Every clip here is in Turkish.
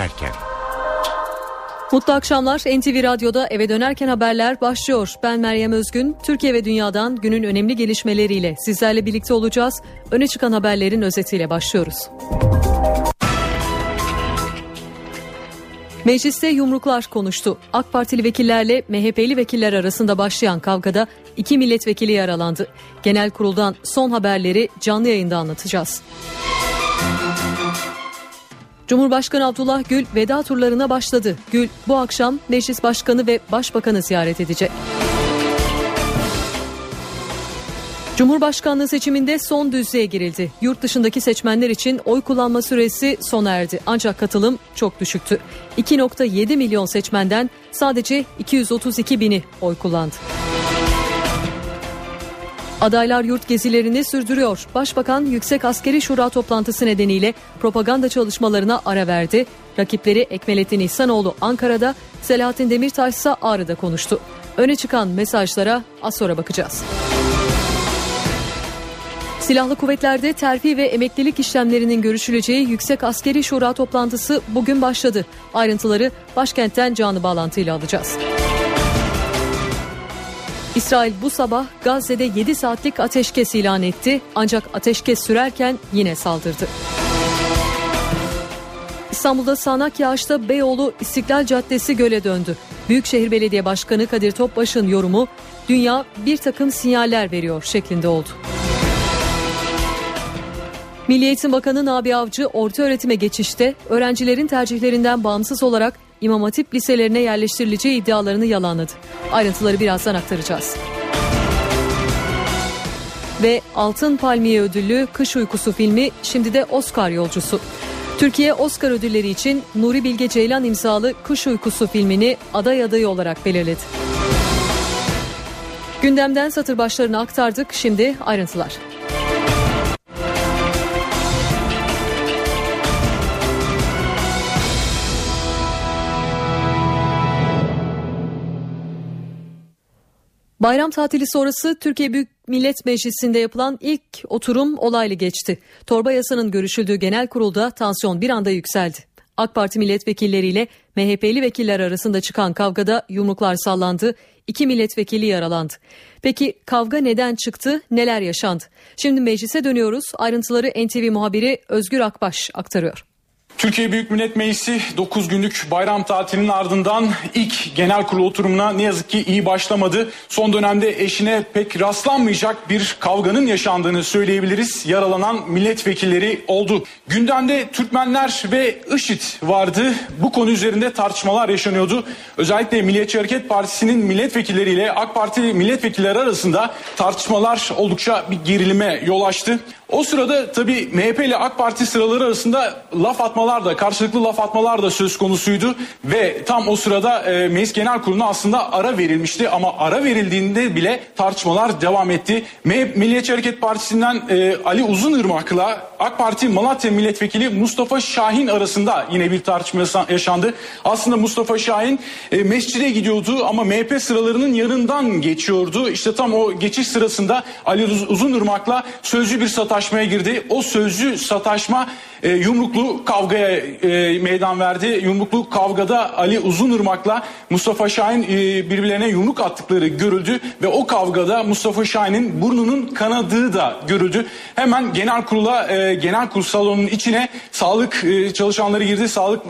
dönerken. Mutlu akşamlar. NTV Radyo'da eve dönerken haberler başlıyor. Ben Meryem Özgün. Türkiye ve dünyadan günün önemli gelişmeleriyle sizlerle birlikte olacağız. Öne çıkan haberlerin özetiyle başlıyoruz. Mecliste yumruklar konuştu. AK Partili vekillerle MHP'li vekiller arasında başlayan kavgada iki milletvekili yaralandı. Genel kuruldan son haberleri canlı yayında anlatacağız. Cumhurbaşkanı Abdullah Gül veda turlarına başladı. Gül bu akşam Meclis Başkanı ve Başbakanı ziyaret edecek. Cumhurbaşkanlığı seçiminde son düzlüğe girildi. Yurt dışındaki seçmenler için oy kullanma süresi sona erdi. Ancak katılım çok düşüktü. 2.7 milyon seçmenden sadece 232 bini oy kullandı. Adaylar yurt gezilerini sürdürüyor. Başbakan Yüksek Askeri Şura toplantısı nedeniyle propaganda çalışmalarına ara verdi. Rakipleri Ekmelettin İhsanoğlu Ankara'da, Selahattin Demirtaş ise Ağrı'da konuştu. Öne çıkan mesajlara az sonra bakacağız. Silahlı kuvvetlerde terfi ve emeklilik işlemlerinin görüşüleceği Yüksek Askeri Şura toplantısı bugün başladı. Ayrıntıları başkentten canlı bağlantıyla alacağız. İsrail bu sabah Gazze'de 7 saatlik ateşkes ilan etti ancak ateşkes sürerken yine saldırdı. İstanbul'da sağanak yağışta Beyoğlu İstiklal Caddesi göle döndü. Büyükşehir Belediye Başkanı Kadir Topbaş'ın yorumu dünya bir takım sinyaller veriyor şeklinde oldu. Milli Eğitim Bakanı Nabi Avcı orta öğretime geçişte öğrencilerin tercihlerinden bağımsız olarak İmam Hatip liselerine yerleştirileceği iddialarını yalanladı. Ayrıntıları birazdan aktaracağız. Ve Altın Palmiye ödüllü Kış Uykusu filmi şimdi de Oscar yolcusu. Türkiye Oscar ödülleri için Nuri Bilge Ceylan imzalı Kış Uykusu filmini aday adayı olarak belirledi. Gündemden satır başlarını aktardık. Şimdi ayrıntılar. Bayram tatili sonrası Türkiye Büyük Millet Meclisi'nde yapılan ilk oturum olaylı geçti. Torba yasanın görüşüldüğü genel kurulda tansiyon bir anda yükseldi. AK Parti milletvekilleriyle MHP'li vekiller arasında çıkan kavgada yumruklar sallandı, iki milletvekili yaralandı. Peki kavga neden çıktı, neler yaşandı? Şimdi meclise dönüyoruz. Ayrıntıları NTV muhabiri Özgür Akbaş aktarıyor. Türkiye Büyük Millet Meclisi 9 günlük bayram tatilinin ardından ilk genel kurulu oturumuna ne yazık ki iyi başlamadı. Son dönemde eşine pek rastlanmayacak bir kavganın yaşandığını söyleyebiliriz. Yaralanan milletvekilleri oldu. Gündemde Türkmenler ve IŞİD vardı. Bu konu üzerinde tartışmalar yaşanıyordu. Özellikle Milliyetçi Hareket Partisi'nin milletvekilleriyle AK Parti milletvekilleri arasında tartışmalar oldukça bir gerilime yol açtı. O sırada tabii MHP ile AK Parti sıraları arasında laf atmalar da karşılıklı laf atmalar da söz konusuydu ve tam o sırada e, Meclis Genel Kurulu'na aslında ara verilmişti ama ara verildiğinde bile tartışmalar devam etti. MHP, Milliyetçi Hareket Partisi'nden e, Ali Uzunırmak'la AK Parti Malatya Milletvekili Mustafa Şahin arasında yine bir tartışma yaşandı. Aslında Mustafa Şahin e, mescide gidiyordu ama MHP sıralarının yanından geçiyordu. İşte tam o geçiş sırasında Ali Uzunırmak'la sözcü bir sataş sataşmaya girdi. O sözcü sataşma e, yumruklu kavgaya e, meydan verdi. Yumruklu kavgada Ali Uzunırmak'la Mustafa Şahin e, birbirlerine yumruk attıkları görüldü ve o kavgada Mustafa Şahin'in burnunun kanadığı da görüldü. Hemen genel kurula e, genel kurul salonunun içine sağlık e, çalışanları girdi. Sağlık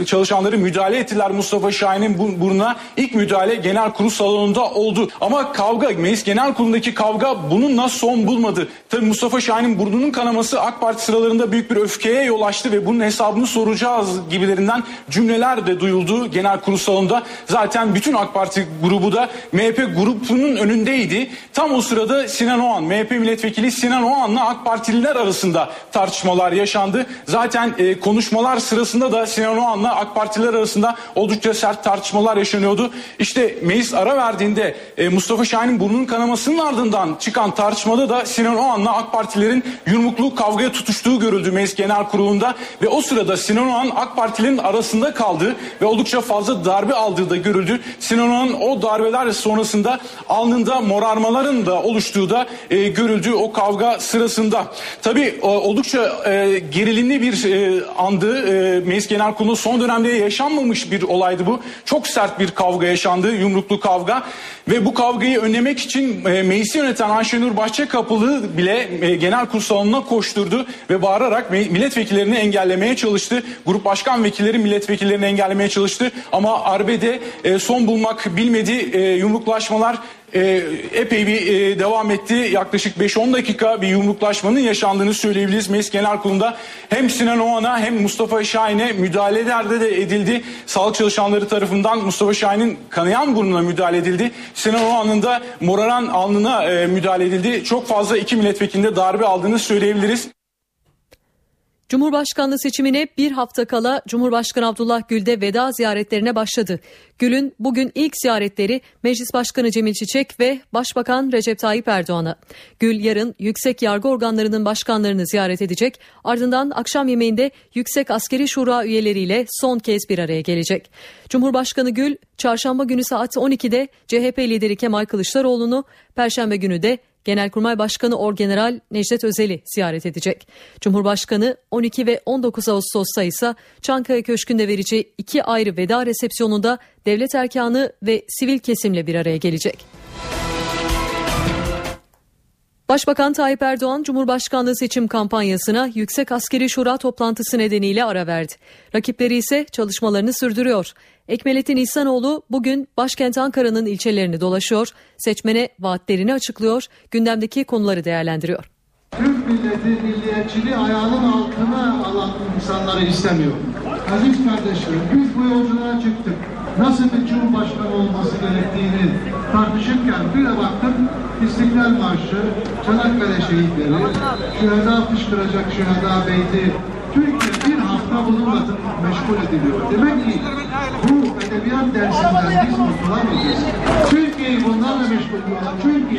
e, çalışanları müdahale ettiler Mustafa Şahin'in burnuna. İlk müdahale genel kurul salonunda oldu. Ama kavga meclis genel kurulundaki kavga bununla son bulmadı. Tabii Mustafa Şahin'in burnunun kanaması AK Parti sıralarında büyük bir öfke öfkeye yol açtı ve bunun hesabını soracağız gibilerinden cümleler de duyuldu genel kurul salonunda. Zaten bütün AK Parti grubu da MHP grubunun önündeydi. Tam o sırada Sinan Oğan, MHP milletvekili Sinan Oğan'la AK Partililer arasında tartışmalar yaşandı. Zaten e, konuşmalar sırasında da Sinan Oğan'la AK Partililer arasında oldukça sert tartışmalar yaşanıyordu. İşte meclis ara verdiğinde e, Mustafa Şahin'in burnunun kanamasının ardından çıkan tartışmada da Sinan Oğan'la AK Partilerin yumruklu kavgaya tutuştuğu görüldü meclis genel Kurulu'nda ve o sırada Sinan Oğan AK Parti'nin arasında kaldı ve oldukça fazla darbe aldığı da görüldü. Sinan Oğan o darbeler sonrasında alnında morarmaların da oluştuğu da e, görüldü o kavga sırasında. Tabii oldukça e, gerilimli bir e, andı. E, Meclis Genel Kurulu son dönemde yaşanmamış bir olaydı bu. Çok sert bir kavga yaşandı, yumruklu kavga ve bu kavgayı önlemek için e, meclisi yöneten Ayşenur Bahçekapılı bile e, genel kurul salonuna koşturdu ve bağırarak milletvekillerini engellemeye çalıştı. Grup başkan vekilleri milletvekillerini engellemeye çalıştı ama arbede e, son bulmak bilmedi e, yumruklaşmalar e, epey bir e, devam etti. Yaklaşık 5-10 dakika bir yumruklaşmanın yaşandığını söyleyebiliriz. Meclis Genel Kurulu'nda hem Sinan Oğan'a hem Mustafa Şahin'e müdahalelerde de edildi. Sağlık çalışanları tarafından Mustafa Şahin'in kanayan burnuna müdahale edildi. Sinan Oğan'ın da moraran alnına e, müdahale edildi. Çok fazla iki milletvekilinde darbe aldığını söyleyebiliriz. Cumhurbaşkanlığı seçimine bir hafta kala Cumhurbaşkanı Abdullah Gül de veda ziyaretlerine başladı. Gül'ün bugün ilk ziyaretleri Meclis Başkanı Cemil Çiçek ve Başbakan Recep Tayyip Erdoğan'a. Gül yarın yüksek yargı organlarının başkanlarını ziyaret edecek. Ardından akşam yemeğinde Yüksek Askeri Şura üyeleriyle son kez bir araya gelecek. Cumhurbaşkanı Gül çarşamba günü saat 12'de CHP lideri Kemal Kılıçdaroğlu'nu, perşembe günü de Genelkurmay Başkanı Orgeneral Necdet Özel'i ziyaret edecek. Cumhurbaşkanı 12 ve 19 Ağustos'ta ise Çankaya Köşkü'nde vereceği iki ayrı veda resepsiyonunda devlet erkanı ve sivil kesimle bir araya gelecek. Başbakan Tayyip Erdoğan Cumhurbaşkanlığı seçim kampanyasına Yüksek Askeri Şura toplantısı nedeniyle ara verdi. Rakipleri ise çalışmalarını sürdürüyor. Ekmelettin İhsanoğlu bugün başkent Ankara'nın ilçelerini dolaşıyor, seçmene vaatlerini açıklıyor, gündemdeki konuları değerlendiriyor. Türk milleti milliyetçiliği ayağının altına alan insanları istemiyor. Aziz kardeşlerim biz bu yolculuğa çıktık. Nasıl bir cumhurbaşkanı olması gerektiğini tartışırken bir de baktım İstiklal Marşı, Çanakkale şehitleri, şüheda fışkıracak şüheda beyti, Türkiye bir hafta bununla meşgul ediliyor. Demek ki bu edebiyat dersinden biz kurtulamayacağız. Türkiye'yi bunlarla meşgul ediyorlar. Çünkü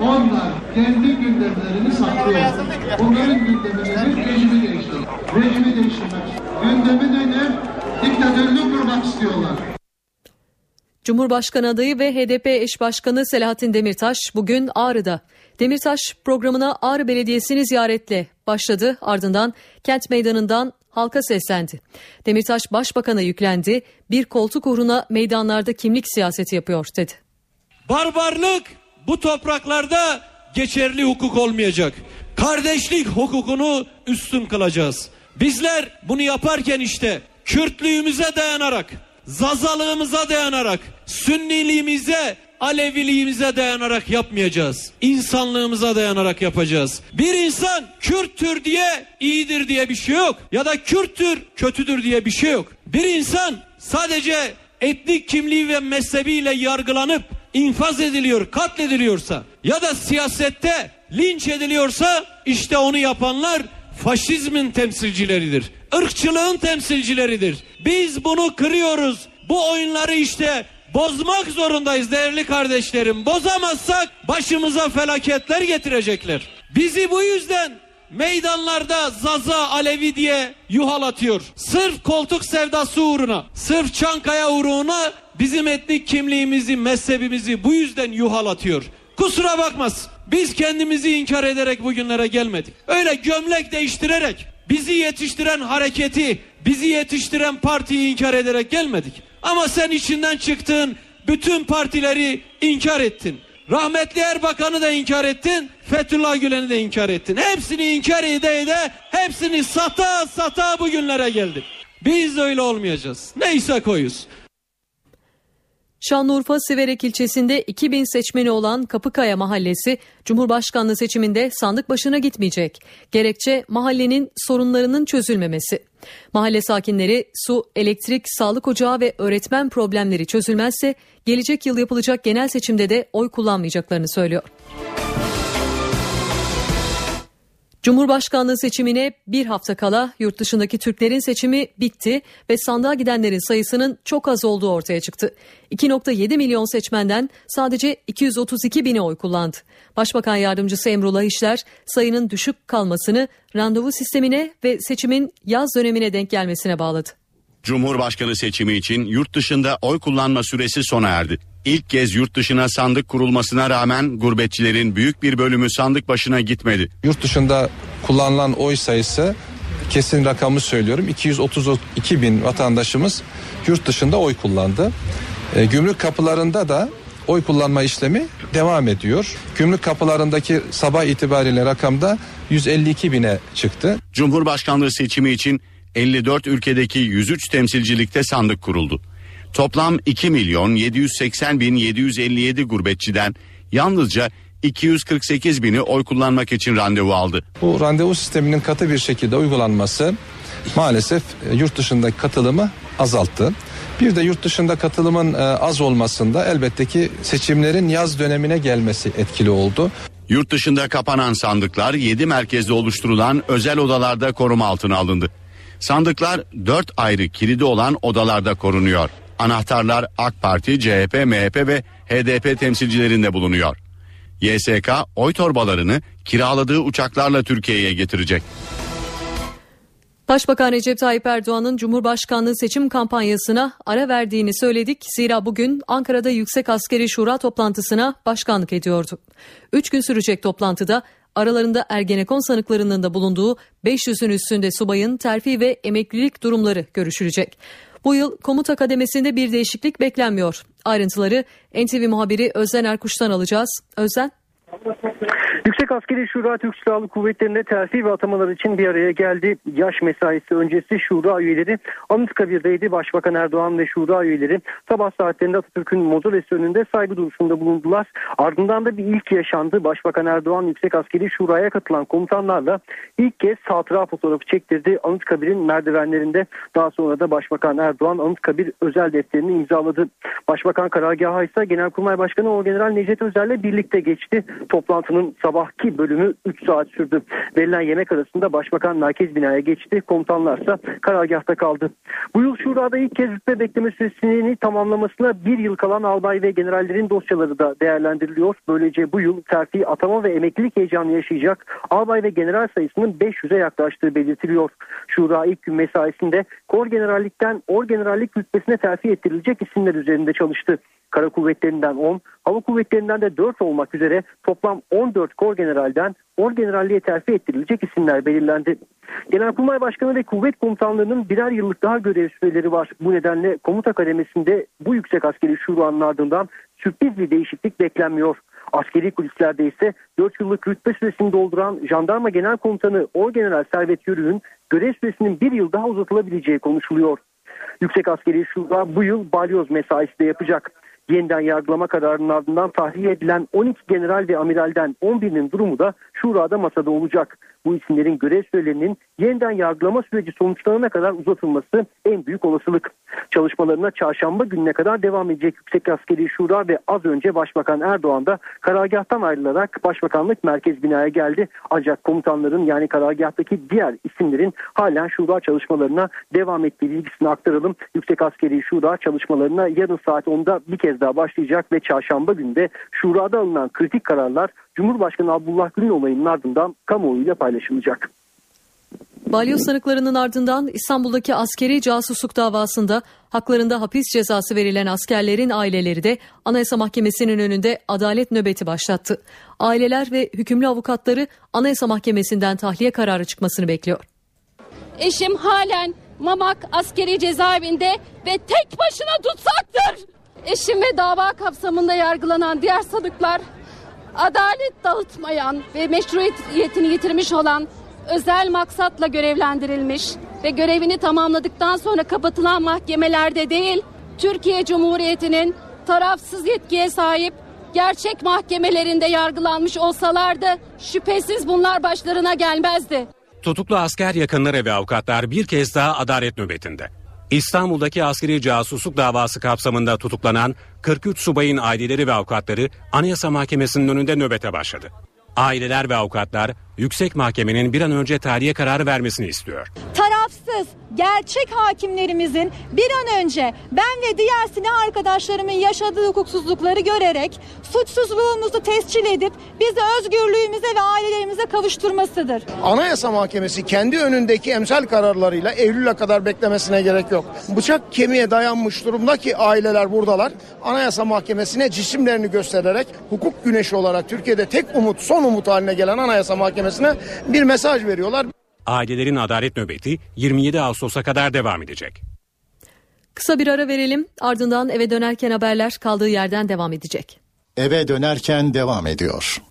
onlar kendi gündemlerini saklıyor. Bunların gündemini rejimi değiştirmek. Rejimi değiştirmek. Gündemi dönüp diktatörlük kurmak istiyorlar. Cumhurbaşkanı adayı ve HDP eş başkanı Selahattin Demirtaş bugün Ağrı'da. Demirtaş programına Ağrı Belediyesi'ni ziyaretle başladı. Ardından kent meydanından halka seslendi. Demirtaş başbakana yüklendi. Bir koltuk uğruna meydanlarda kimlik siyaseti yapıyor dedi. Barbarlık bu topraklarda geçerli hukuk olmayacak. Kardeşlik hukukunu üstün kılacağız. Bizler bunu yaparken işte Kürtlüğümüze dayanarak, Zazalığımıza dayanarak, Sünniliğimize, Aleviliğimize dayanarak yapmayacağız. İnsanlığımıza dayanarak yapacağız. Bir insan Kürttür diye iyidir diye bir şey yok. Ya da Kürttür kötüdür diye bir şey yok. Bir insan sadece etnik kimliği ve mezhebiyle yargılanıp infaz ediliyor, katlediliyorsa ya da siyasette linç ediliyorsa işte onu yapanlar faşizmin temsilcileridir. Irkçılığın temsilcileridir. Biz bunu kırıyoruz. Bu oyunları işte bozmak zorundayız değerli kardeşlerim. Bozamazsak başımıza felaketler getirecekler. Bizi bu yüzden meydanlarda Zaza Alevi diye yuhalatıyor. Sırf koltuk sevdası uğruna, sırf Çankaya uğruna bizim etnik kimliğimizi, mezhebimizi bu yüzden yuhalatıyor. Kusura bakmaz. Biz kendimizi inkar ederek bugünlere gelmedik. Öyle gömlek değiştirerek bizi yetiştiren hareketi, bizi yetiştiren partiyi inkar ederek gelmedik. Ama sen içinden çıktın, bütün partileri inkar ettin. Rahmetli Erbakan'ı da inkar ettin, Fethullah Gülen'i de inkar ettin. Hepsini inkar ede hepsini sata sata bugünlere geldik. Biz öyle olmayacağız. Neyse koyuz. Şanlıurfa Siverek ilçesinde 2000 seçmeni olan Kapıkaya Mahallesi Cumhurbaşkanlığı seçiminde sandık başına gitmeyecek. Gerekçe mahallenin sorunlarının çözülmemesi. Mahalle sakinleri su, elektrik, sağlık ocağı ve öğretmen problemleri çözülmezse gelecek yıl yapılacak genel seçimde de oy kullanmayacaklarını söylüyor. Cumhurbaşkanlığı seçimine bir hafta kala yurt dışındaki Türklerin seçimi bitti ve sandığa gidenlerin sayısının çok az olduğu ortaya çıktı. 2.7 milyon seçmenden sadece 232 bini oy kullandı. Başbakan Yardımcısı Emrullah İşler sayının düşük kalmasını randevu sistemine ve seçimin yaz dönemine denk gelmesine bağladı. Cumhurbaşkanı seçimi için yurt dışında oy kullanma süresi sona erdi. İlk kez yurt dışına sandık kurulmasına rağmen gurbetçilerin büyük bir bölümü sandık başına gitmedi. Yurt dışında kullanılan oy sayısı kesin rakamı söylüyorum 232 bin vatandaşımız yurt dışında oy kullandı. E, gümrük kapılarında da oy kullanma işlemi devam ediyor. Gümrük kapılarındaki sabah itibariyle rakamda 152 bine çıktı. Cumhurbaşkanlığı seçimi için 54 ülkedeki 103 temsilcilikte sandık kuruldu. Toplam 2 milyon 780 bin 757 gurbetçiden yalnızca 248 bini oy kullanmak için randevu aldı. Bu randevu sisteminin katı bir şekilde uygulanması maalesef e, yurt dışındaki katılımı azalttı. Bir de yurt dışında katılımın e, az olmasında elbette ki seçimlerin yaz dönemine gelmesi etkili oldu. Yurt dışında kapanan sandıklar 7 merkezde oluşturulan özel odalarda koruma altına alındı. Sandıklar 4 ayrı kilidi olan odalarda korunuyor. Anahtarlar AK Parti, CHP, MHP ve HDP temsilcilerinde bulunuyor. YSK oy torbalarını kiraladığı uçaklarla Türkiye'ye getirecek. Başbakan Recep Tayyip Erdoğan'ın Cumhurbaşkanlığı seçim kampanyasına ara verdiğini söyledik. Zira bugün Ankara'da Yüksek Askeri Şura toplantısına başkanlık ediyordu. Üç gün sürecek toplantıda aralarında Ergenekon sanıklarının da bulunduğu 500'ün üstünde subayın terfi ve emeklilik durumları görüşülecek. Bu yıl komuta kademesinde bir değişiklik beklenmiyor. Ayrıntıları NTV muhabiri Özden Erkuş'tan alacağız. Özden. Yüksek Askeri Şura Türk Silahlı Kuvvetleri'nde terfi ve atamalar için bir araya geldi. Yaş mesaisi öncesi Şura üyeleri Anıtkabir'deydi. Başbakan Erdoğan ve Şura üyeleri sabah saatlerinde Atatürk'ün mozolesi önünde saygı duruşunda bulundular. Ardından da bir ilk yaşandı. Başbakan Erdoğan Yüksek Askeri Şura'ya katılan komutanlarla ilk kez hatıra fotoğrafı çektirdi. Anıtkabir'in merdivenlerinde daha sonra da Başbakan Erdoğan Anıtkabir özel defterini imzaladı. Başbakan karargahı ise Genelkurmay Başkanı Orgeneral Necdet Özer'le birlikte geçti. Toplantının sabahki bölümü 3 saat sürdü. Verilen yemek arasında Başbakan merkez binaya geçti. Komutanlarsa karargahta kaldı. Bu yıl Şura'da ilk kez rütbe bekleme süresini tamamlamasına bir yıl kalan albay ve generallerin dosyaları da değerlendiriliyor. Böylece bu yıl terfi, atama ve emeklilik heyecanı yaşayacak albay ve general sayısının 500'e yaklaştığı belirtiliyor. Şura ilk gün mesaisinde kor generallikten or generallik rütbesine terfi ettirilecek isimler üzerinde çalıştı. Kara kuvvetlerinden 10, hava kuvvetlerinden de 4 olmak üzere toplam 14 kor generalden or generalliğe terfi ettirilecek isimler belirlendi. Genelkurmay Başkanı ve kuvvet komutanlarının birer yıllık daha görev süreleri var. Bu nedenle komuta kademesinde bu yüksek askeri şuranın ardından sürpriz bir değişiklik beklenmiyor. Askeri kulislerde ise 4 yıllık rütbe süresini dolduran Jandarma Genel Komutanı Orgeneral Servet Yörük'ün görev süresinin bir yıl daha uzatılabileceği konuşuluyor. Yüksek Askeri Şura bu yıl balyoz mesaisi de yapacak yeniden yargılama kararının ardından tahliye edilen 12 general ve amiralden 11'inin durumu da şurada masada olacak. Bu isimlerin görev sürelerinin yeniden yargılama süreci sonuçlanana kadar uzatılması en büyük olasılık. Çalışmalarına çarşamba gününe kadar devam edecek Yüksek Askeri Şura ve az önce Başbakan Erdoğan da karargahtan ayrılarak Başbakanlık Merkez binaya geldi. Ancak komutanların yani karargahtaki diğer isimlerin halen şura çalışmalarına devam ettiği bilgisini aktaralım. Yüksek Askeri Şura çalışmalarına yarın saat 10'da bir kez daha başlayacak ve çarşamba günde şurada alınan kritik kararlar Cumhurbaşkanı Abdullah Gül'ün olayının ardından kamuoyuyla paylaşılacak. Balyoz sanıklarının ardından İstanbul'daki askeri casusluk davasında haklarında hapis cezası verilen askerlerin aileleri de Anayasa Mahkemesi'nin önünde adalet nöbeti başlattı. Aileler ve hükümlü avukatları Anayasa Mahkemesi'nden tahliye kararı çıkmasını bekliyor. Eşim halen Mamak askeri cezaevinde ve tek başına tutsaktır. Eşim ve dava kapsamında yargılanan diğer sanıklar adalet dağıtmayan ve meşruiyetini yitirmiş olan özel maksatla görevlendirilmiş ve görevini tamamladıktan sonra kapatılan mahkemelerde değil, Türkiye Cumhuriyeti'nin tarafsız yetkiye sahip gerçek mahkemelerinde yargılanmış olsalardı şüphesiz bunlar başlarına gelmezdi. Tutuklu asker yakınları ve avukatlar bir kez daha adalet nöbetinde. İstanbul'daki askeri casusluk davası kapsamında tutuklanan 43 subayın aileleri ve avukatları Anayasa Mahkemesi'nin önünde nöbete başladı. Aileler ve avukatlar yüksek mahkemenin bir an önce tahliye kararı vermesini istiyor. tarafsız, gerçek hakimlerimizin bir an önce ben ve diğer silah arkadaşlarımın yaşadığı hukuksuzlukları görerek suçsuzluğumuzu tescil edip bizi özgürlüğümüze ve ailelerimize kavuşturmasıdır. Anayasa Mahkemesi kendi önündeki emsal kararlarıyla Eylül'e kadar beklemesine gerek yok. Bıçak kemiğe dayanmış durumdaki aileler buradalar. Anayasa Mahkemesi'ne cisimlerini göstererek hukuk güneşi olarak Türkiye'de tek umut, son umut haline gelen Anayasa Mahkemesi'ne bir mesaj veriyorlar. Ailelerin adalet nöbeti 27 Ağustos'a kadar devam edecek. Kısa bir ara verelim ardından eve dönerken haberler kaldığı yerden devam edecek. Eve dönerken devam ediyor.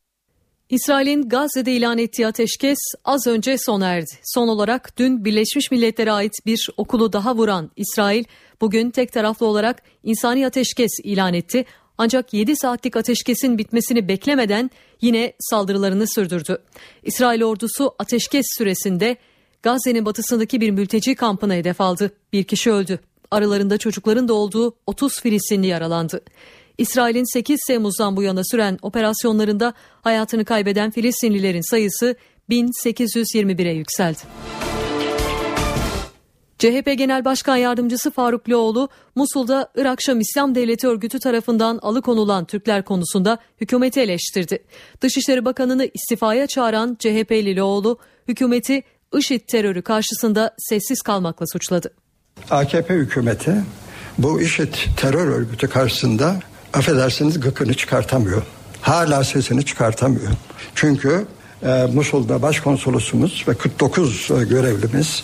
İsrail'in Gazze'de ilan ettiği ateşkes az önce sona erdi. Son olarak dün Birleşmiş Milletler'e ait bir okulu daha vuran İsrail bugün tek taraflı olarak insani ateşkes ilan etti. Ancak 7 saatlik ateşkesin bitmesini beklemeden yine saldırılarını sürdürdü. İsrail ordusu ateşkes süresinde Gazze'nin batısındaki bir mülteci kampına hedef aldı. Bir kişi öldü. Aralarında çocukların da olduğu 30 Filistinli yaralandı. İsrail'in 8 Temmuz'dan bu yana süren operasyonlarında hayatını kaybeden Filistinlilerin sayısı 1821'e yükseldi. CHP Genel Başkan Yardımcısı Faruk Loğlu, Musul'da Irak Şam İslam Devleti örgütü tarafından alıkonulan Türkler konusunda hükümeti eleştirdi. Dışişleri Bakanı'nı istifaya çağıran CHP'li Loğlu, hükümeti IŞİD terörü karşısında sessiz kalmakla suçladı. AKP hükümeti bu IŞİD terör örgütü karşısında affedersiniz gıkını çıkartamıyor. Hala sesini çıkartamıyor. Çünkü e, Musul'da başkonsolosumuz ve 49 e, görevlimiz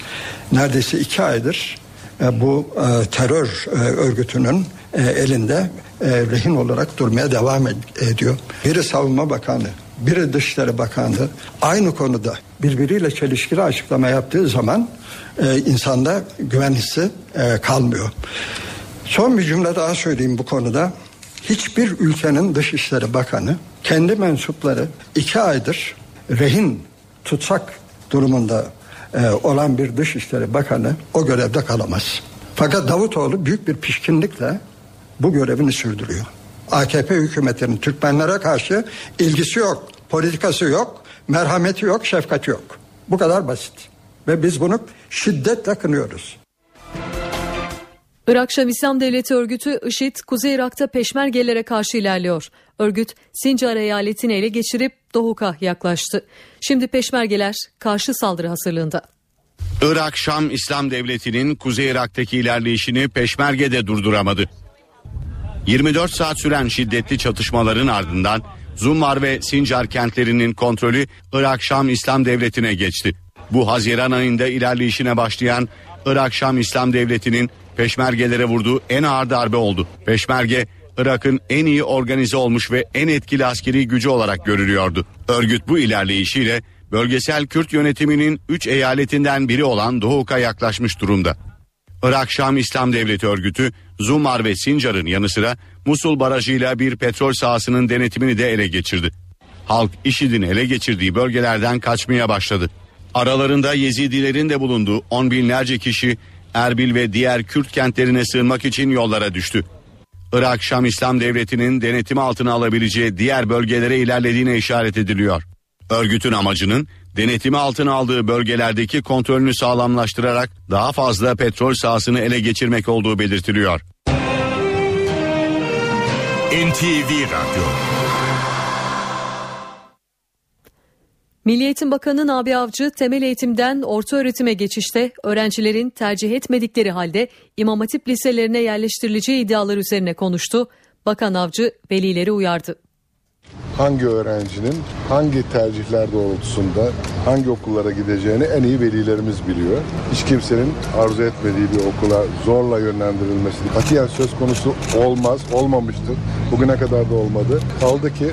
neredeyse iki aydır e, bu e, terör e, örgütünün e, elinde e, rehin olarak durmaya devam ed- ediyor. Biri Savunma Bakanı, biri Dışişleri Bakanı aynı konuda birbiriyle çelişkili açıklama yaptığı zaman e, insanda güven hissi e, kalmıyor. Son bir cümle daha söyleyeyim bu konuda. Hiçbir ülkenin Dışişleri Bakanı kendi mensupları iki aydır rehin tutsak durumunda e, olan bir Dışişleri Bakanı o görevde kalamaz. Fakat Davutoğlu büyük bir pişkinlikle bu görevini sürdürüyor. AKP hükümetinin Türkmenlere karşı ilgisi yok, politikası yok, merhameti yok, şefkati yok. Bu kadar basit. Ve biz bunu şiddetle kınıyoruz. Irak Şam İslam Devleti örgütü IŞİD, Kuzey Irak'ta peşmergelere karşı ilerliyor. Örgüt, Sincar eyaletini ele geçirip Doğuk'a yaklaştı. Şimdi peşmergeler karşı saldırı hazırlığında. Irak Şam İslam Devleti'nin Kuzey Irak'taki ilerleyişini peşmergede durduramadı. 24 saat süren şiddetli çatışmaların ardından Zumar ve Sincar kentlerinin kontrolü Irak Şam İslam Devleti'ne geçti. Bu Haziran ayında ilerleyişine başlayan Irak Şam İslam Devleti'nin peşmergelere vurduğu en ağır darbe oldu. Peşmerge Irak'ın en iyi organize olmuş ve en etkili askeri gücü olarak görülüyordu. Örgüt bu ilerleyişiyle bölgesel Kürt yönetiminin 3 eyaletinden biri olan Doğuk'a yaklaşmış durumda. Irak Şam İslam Devleti örgütü Zumar ve Sincar'ın yanı sıra Musul barajıyla bir petrol sahasının denetimini de ele geçirdi. Halk IŞİD'in ele geçirdiği bölgelerden kaçmaya başladı. Aralarında Yezidilerin de bulunduğu on binlerce kişi Erbil ve diğer Kürt kentlerine sığınmak için yollara düştü. Irak Şam İslam Devleti'nin denetimi altına alabileceği diğer bölgelere ilerlediğine işaret ediliyor. Örgütün amacının denetimi altına aldığı bölgelerdeki kontrolünü sağlamlaştırarak daha fazla petrol sahasını ele geçirmek olduğu belirtiliyor. NTV Radyo Milli Eğitim Bakanı Nabi Avcı temel eğitimden orta öğretime geçişte öğrencilerin tercih etmedikleri halde İmam Hatip liselerine yerleştirileceği iddialar üzerine konuştu. Bakan Avcı velileri uyardı. Hangi öğrencinin hangi tercihler doğrultusunda hangi okullara gideceğini en iyi velilerimiz biliyor. Hiç kimsenin arzu etmediği bir okula zorla yönlendirilmesi katiyen söz konusu olmaz, olmamıştır. Bugüne kadar da olmadı. Kaldı ki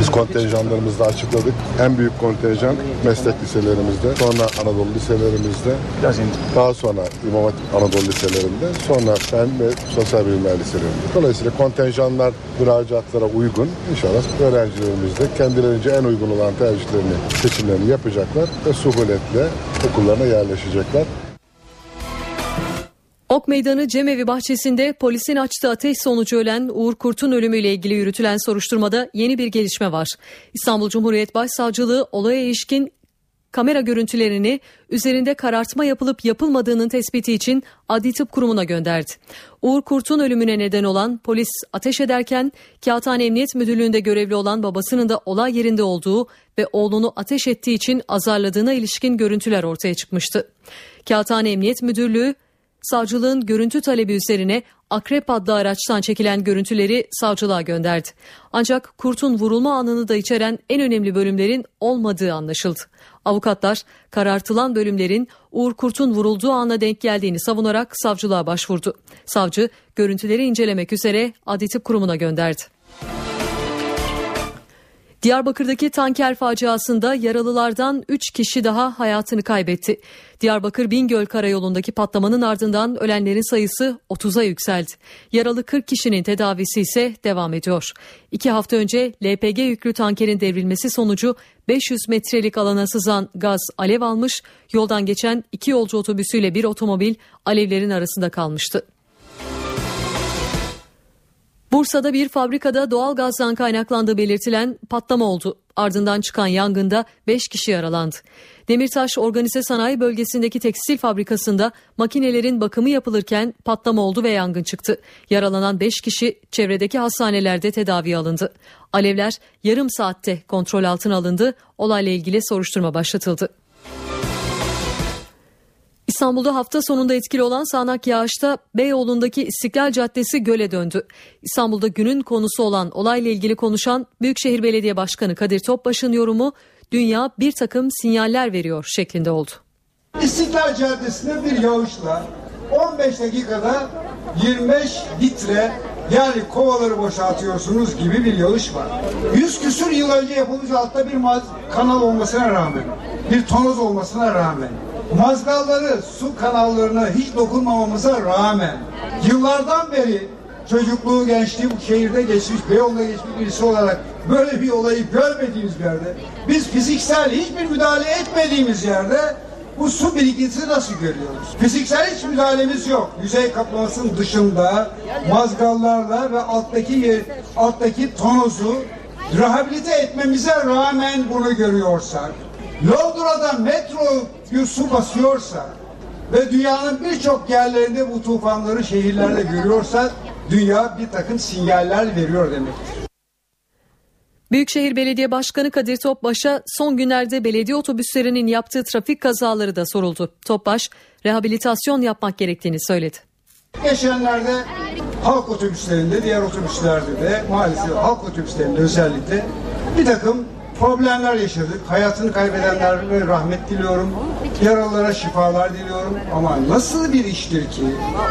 biz kontenjanlarımızda açıkladık. En büyük kontenjan meslek liselerimizde, sonra Anadolu liselerimizde, daha sonra İmam Hatip Anadolu liselerinde, sonra fen ve sosyal bilimler liselerinde. Dolayısıyla kontenjanlar müracaatlara uygun. İnşallah öğrencilerimiz de kendilerince en uygun olan tercihlerini, seçimlerini yapacaklar ve suhuletle okullarına yerleşecekler. Ok Meydanı Cemevi bahçesinde polisin açtığı ateş sonucu ölen Uğur Kurt'un ölümüyle ilgili yürütülen soruşturmada yeni bir gelişme var. İstanbul Cumhuriyet Başsavcılığı olaya ilişkin kamera görüntülerini üzerinde karartma yapılıp yapılmadığının tespiti için Adli Tıp Kurumu'na gönderdi. Uğur Kurt'un ölümüne neden olan polis ateş ederken Kağıthane Emniyet Müdürlüğü'nde görevli olan babasının da olay yerinde olduğu ve oğlunu ateş ettiği için azarladığına ilişkin görüntüler ortaya çıkmıştı. Kağıthane Emniyet Müdürlüğü savcılığın görüntü talebi üzerine Akrep adlı araçtan çekilen görüntüleri savcılığa gönderdi. Ancak kurtun vurulma anını da içeren en önemli bölümlerin olmadığı anlaşıldı. Avukatlar karartılan bölümlerin Uğur Kurt'un vurulduğu ana denk geldiğini savunarak savcılığa başvurdu. Savcı görüntüleri incelemek üzere Adli Tıp Kurumu'na gönderdi. Diyarbakır'daki tanker faciasında yaralılardan 3 kişi daha hayatını kaybetti. Diyarbakır Bingöl Karayolu'ndaki patlamanın ardından ölenlerin sayısı 30'a yükseldi. Yaralı 40 kişinin tedavisi ise devam ediyor. İki hafta önce LPG yüklü tankerin devrilmesi sonucu 500 metrelik alana sızan gaz alev almış, yoldan geçen iki yolcu otobüsüyle bir otomobil alevlerin arasında kalmıştı. Bursa'da bir fabrikada doğal gazdan kaynaklandığı belirtilen patlama oldu. Ardından çıkan yangında 5 kişi yaralandı. Demirtaş Organize Sanayi Bölgesi'ndeki tekstil fabrikasında makinelerin bakımı yapılırken patlama oldu ve yangın çıktı. Yaralanan 5 kişi çevredeki hastanelerde tedavi alındı. Alevler yarım saatte kontrol altına alındı. Olayla ilgili soruşturma başlatıldı. İstanbul'da hafta sonunda etkili olan sağanak yağışta Beyoğlu'ndaki İstiklal Caddesi göle döndü. İstanbul'da günün konusu olan olayla ilgili konuşan Büyükşehir Belediye Başkanı Kadir Topbaş'ın yorumu dünya bir takım sinyaller veriyor şeklinde oldu. İstiklal Caddesi'nde bir yağışla 15 dakikada 25 litre yani kovaları boşaltıyorsunuz gibi bir yağış var. Yüz küsür yıl önce yapılmış altta bir kanal olmasına rağmen, bir tonoz olmasına rağmen, mazgalları, su kanallarına hiç dokunmamamıza rağmen, yıllardan beri çocukluğu, gençliği bu şehirde geçmiş, Beyoğlu'nda geçmiş birisi olarak böyle bir olayı görmediğimiz yerde, biz fiziksel hiçbir müdahale etmediğimiz yerde bu su birikintisi nasıl görüyoruz? Fiziksel hiç müdahalemiz yok. Yüzey kaplamasının dışında mazgallarla ve alttaki alttaki tonozu rehabilite etmemize rağmen bunu görüyorsak, Londra'da metro su basıyorsa ve dünyanın birçok yerlerinde bu tufanları şehirlerde görüyorsak dünya bir takım sinyaller veriyor demektir. Büyükşehir Belediye Başkanı Kadir Topbaş'a son günlerde belediye otobüslerinin yaptığı trafik kazaları da soruldu. Topbaş, rehabilitasyon yapmak gerektiğini söyledi. Geçenlerde halk otobüslerinde, diğer otobüslerde de maalesef halk otobüslerinde özellikle bir takım problemler yaşadık. Hayatını kaybedenlere rahmet diliyorum. Yaralılara şifalar diliyorum. Ama nasıl bir iştir ki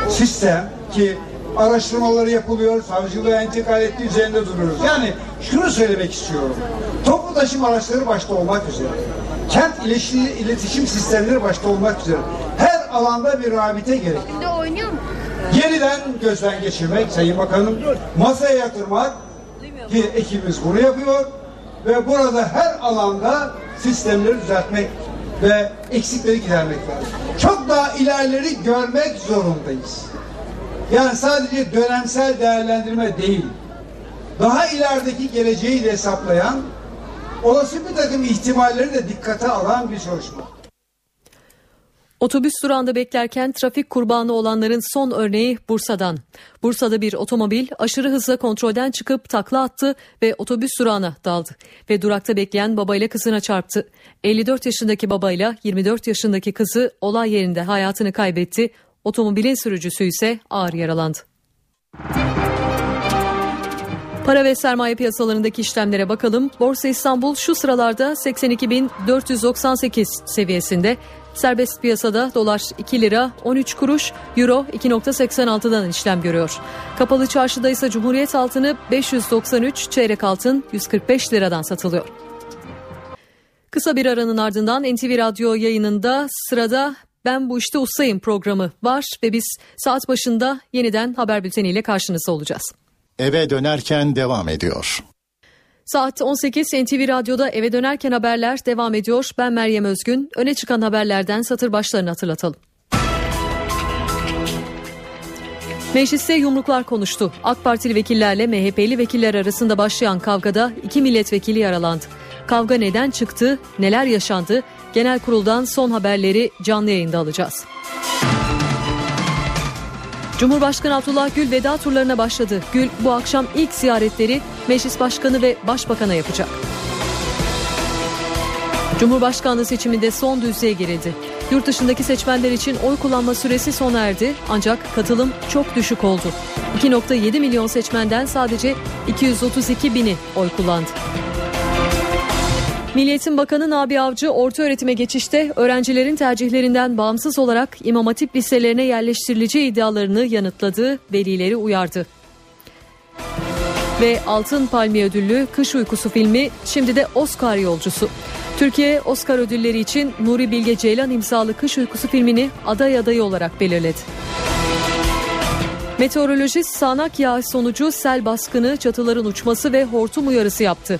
sistem ki araştırmaları yapılıyor, savcılığa intikal etti, üzerinde duruyoruz. Yani şunu söylemek istiyorum. Toplu taşıma araçları başta olmak üzere, kent iletişim, iletişim sistemleri başta olmak üzere her alanda bir rabite gerek. Yeniden gözden geçirmek Sayın Bakanım, masaya yatırmak ki ekibimiz bunu yapıyor ve burada her alanda sistemleri düzeltmek ve eksikleri gidermek lazım. Çok daha ilerleri görmek zorundayız. Yani sadece dönemsel değerlendirme değil, daha ilerideki geleceği de hesaplayan, olası bir takım ihtimalleri de dikkate alan bir çalışma. Otobüs durağında beklerken trafik kurbanı olanların son örneği Bursa'dan. Bursa'da bir otomobil aşırı hızla kontrolden çıkıp takla attı ve otobüs durağına daldı. Ve durakta bekleyen babayla kızına çarptı. 54 yaşındaki babayla 24 yaşındaki kızı olay yerinde hayatını kaybetti. Otomobilin sürücüsü ise ağır yaralandı. Para ve sermaye piyasalarındaki işlemlere bakalım. Borsa İstanbul şu sıralarda 82.498 seviyesinde. Serbest piyasada dolar 2 lira 13 kuruş, euro 2.86'dan işlem görüyor. Kapalı çarşıda ise Cumhuriyet altını 593, çeyrek altın 145 liradan satılıyor. Kısa bir aranın ardından NTV Radyo yayınında sırada ben bu işte ustayım programı var ve biz saat başında yeniden haber bülteniyle karşınızda olacağız. Eve dönerken devam ediyor. Saat 18 NTV Radyo'da eve dönerken haberler devam ediyor. Ben Meryem Özgün. Öne çıkan haberlerden satır başlarını hatırlatalım. Mecliste yumruklar konuştu. AK Partili vekillerle MHP'li vekiller arasında başlayan kavgada iki milletvekili yaralandı. Kavga neden çıktı, neler yaşandı? Genel kuruldan son haberleri canlı yayında alacağız. Cumhurbaşkanı Abdullah Gül veda turlarına başladı. Gül bu akşam ilk ziyaretleri Meclis Başkanı ve Başbakan'a yapacak. Cumhurbaşkanlığı seçiminde son düzeye girildi. Yurt dışındaki seçmenler için oy kullanma süresi sona erdi ancak katılım çok düşük oldu. 2.7 milyon seçmenden sadece 232 bini oy kullandı. Milliyetin Bakanı Nabi Avcı orta öğretime geçişte öğrencilerin tercihlerinden bağımsız olarak İmam Hatip liselerine yerleştirileceği iddialarını yanıtladı, velileri uyardı. Ve Altın Palmiye ödüllü Kış Uykusu filmi şimdi de Oscar yolcusu. Türkiye Oscar ödülleri için Nuri Bilge Ceylan imzalı Kış Uykusu filmini aday adayı olarak belirledi. Meteorolojist sağanak yağış sonucu sel baskını, çatıların uçması ve hortum uyarısı yaptı.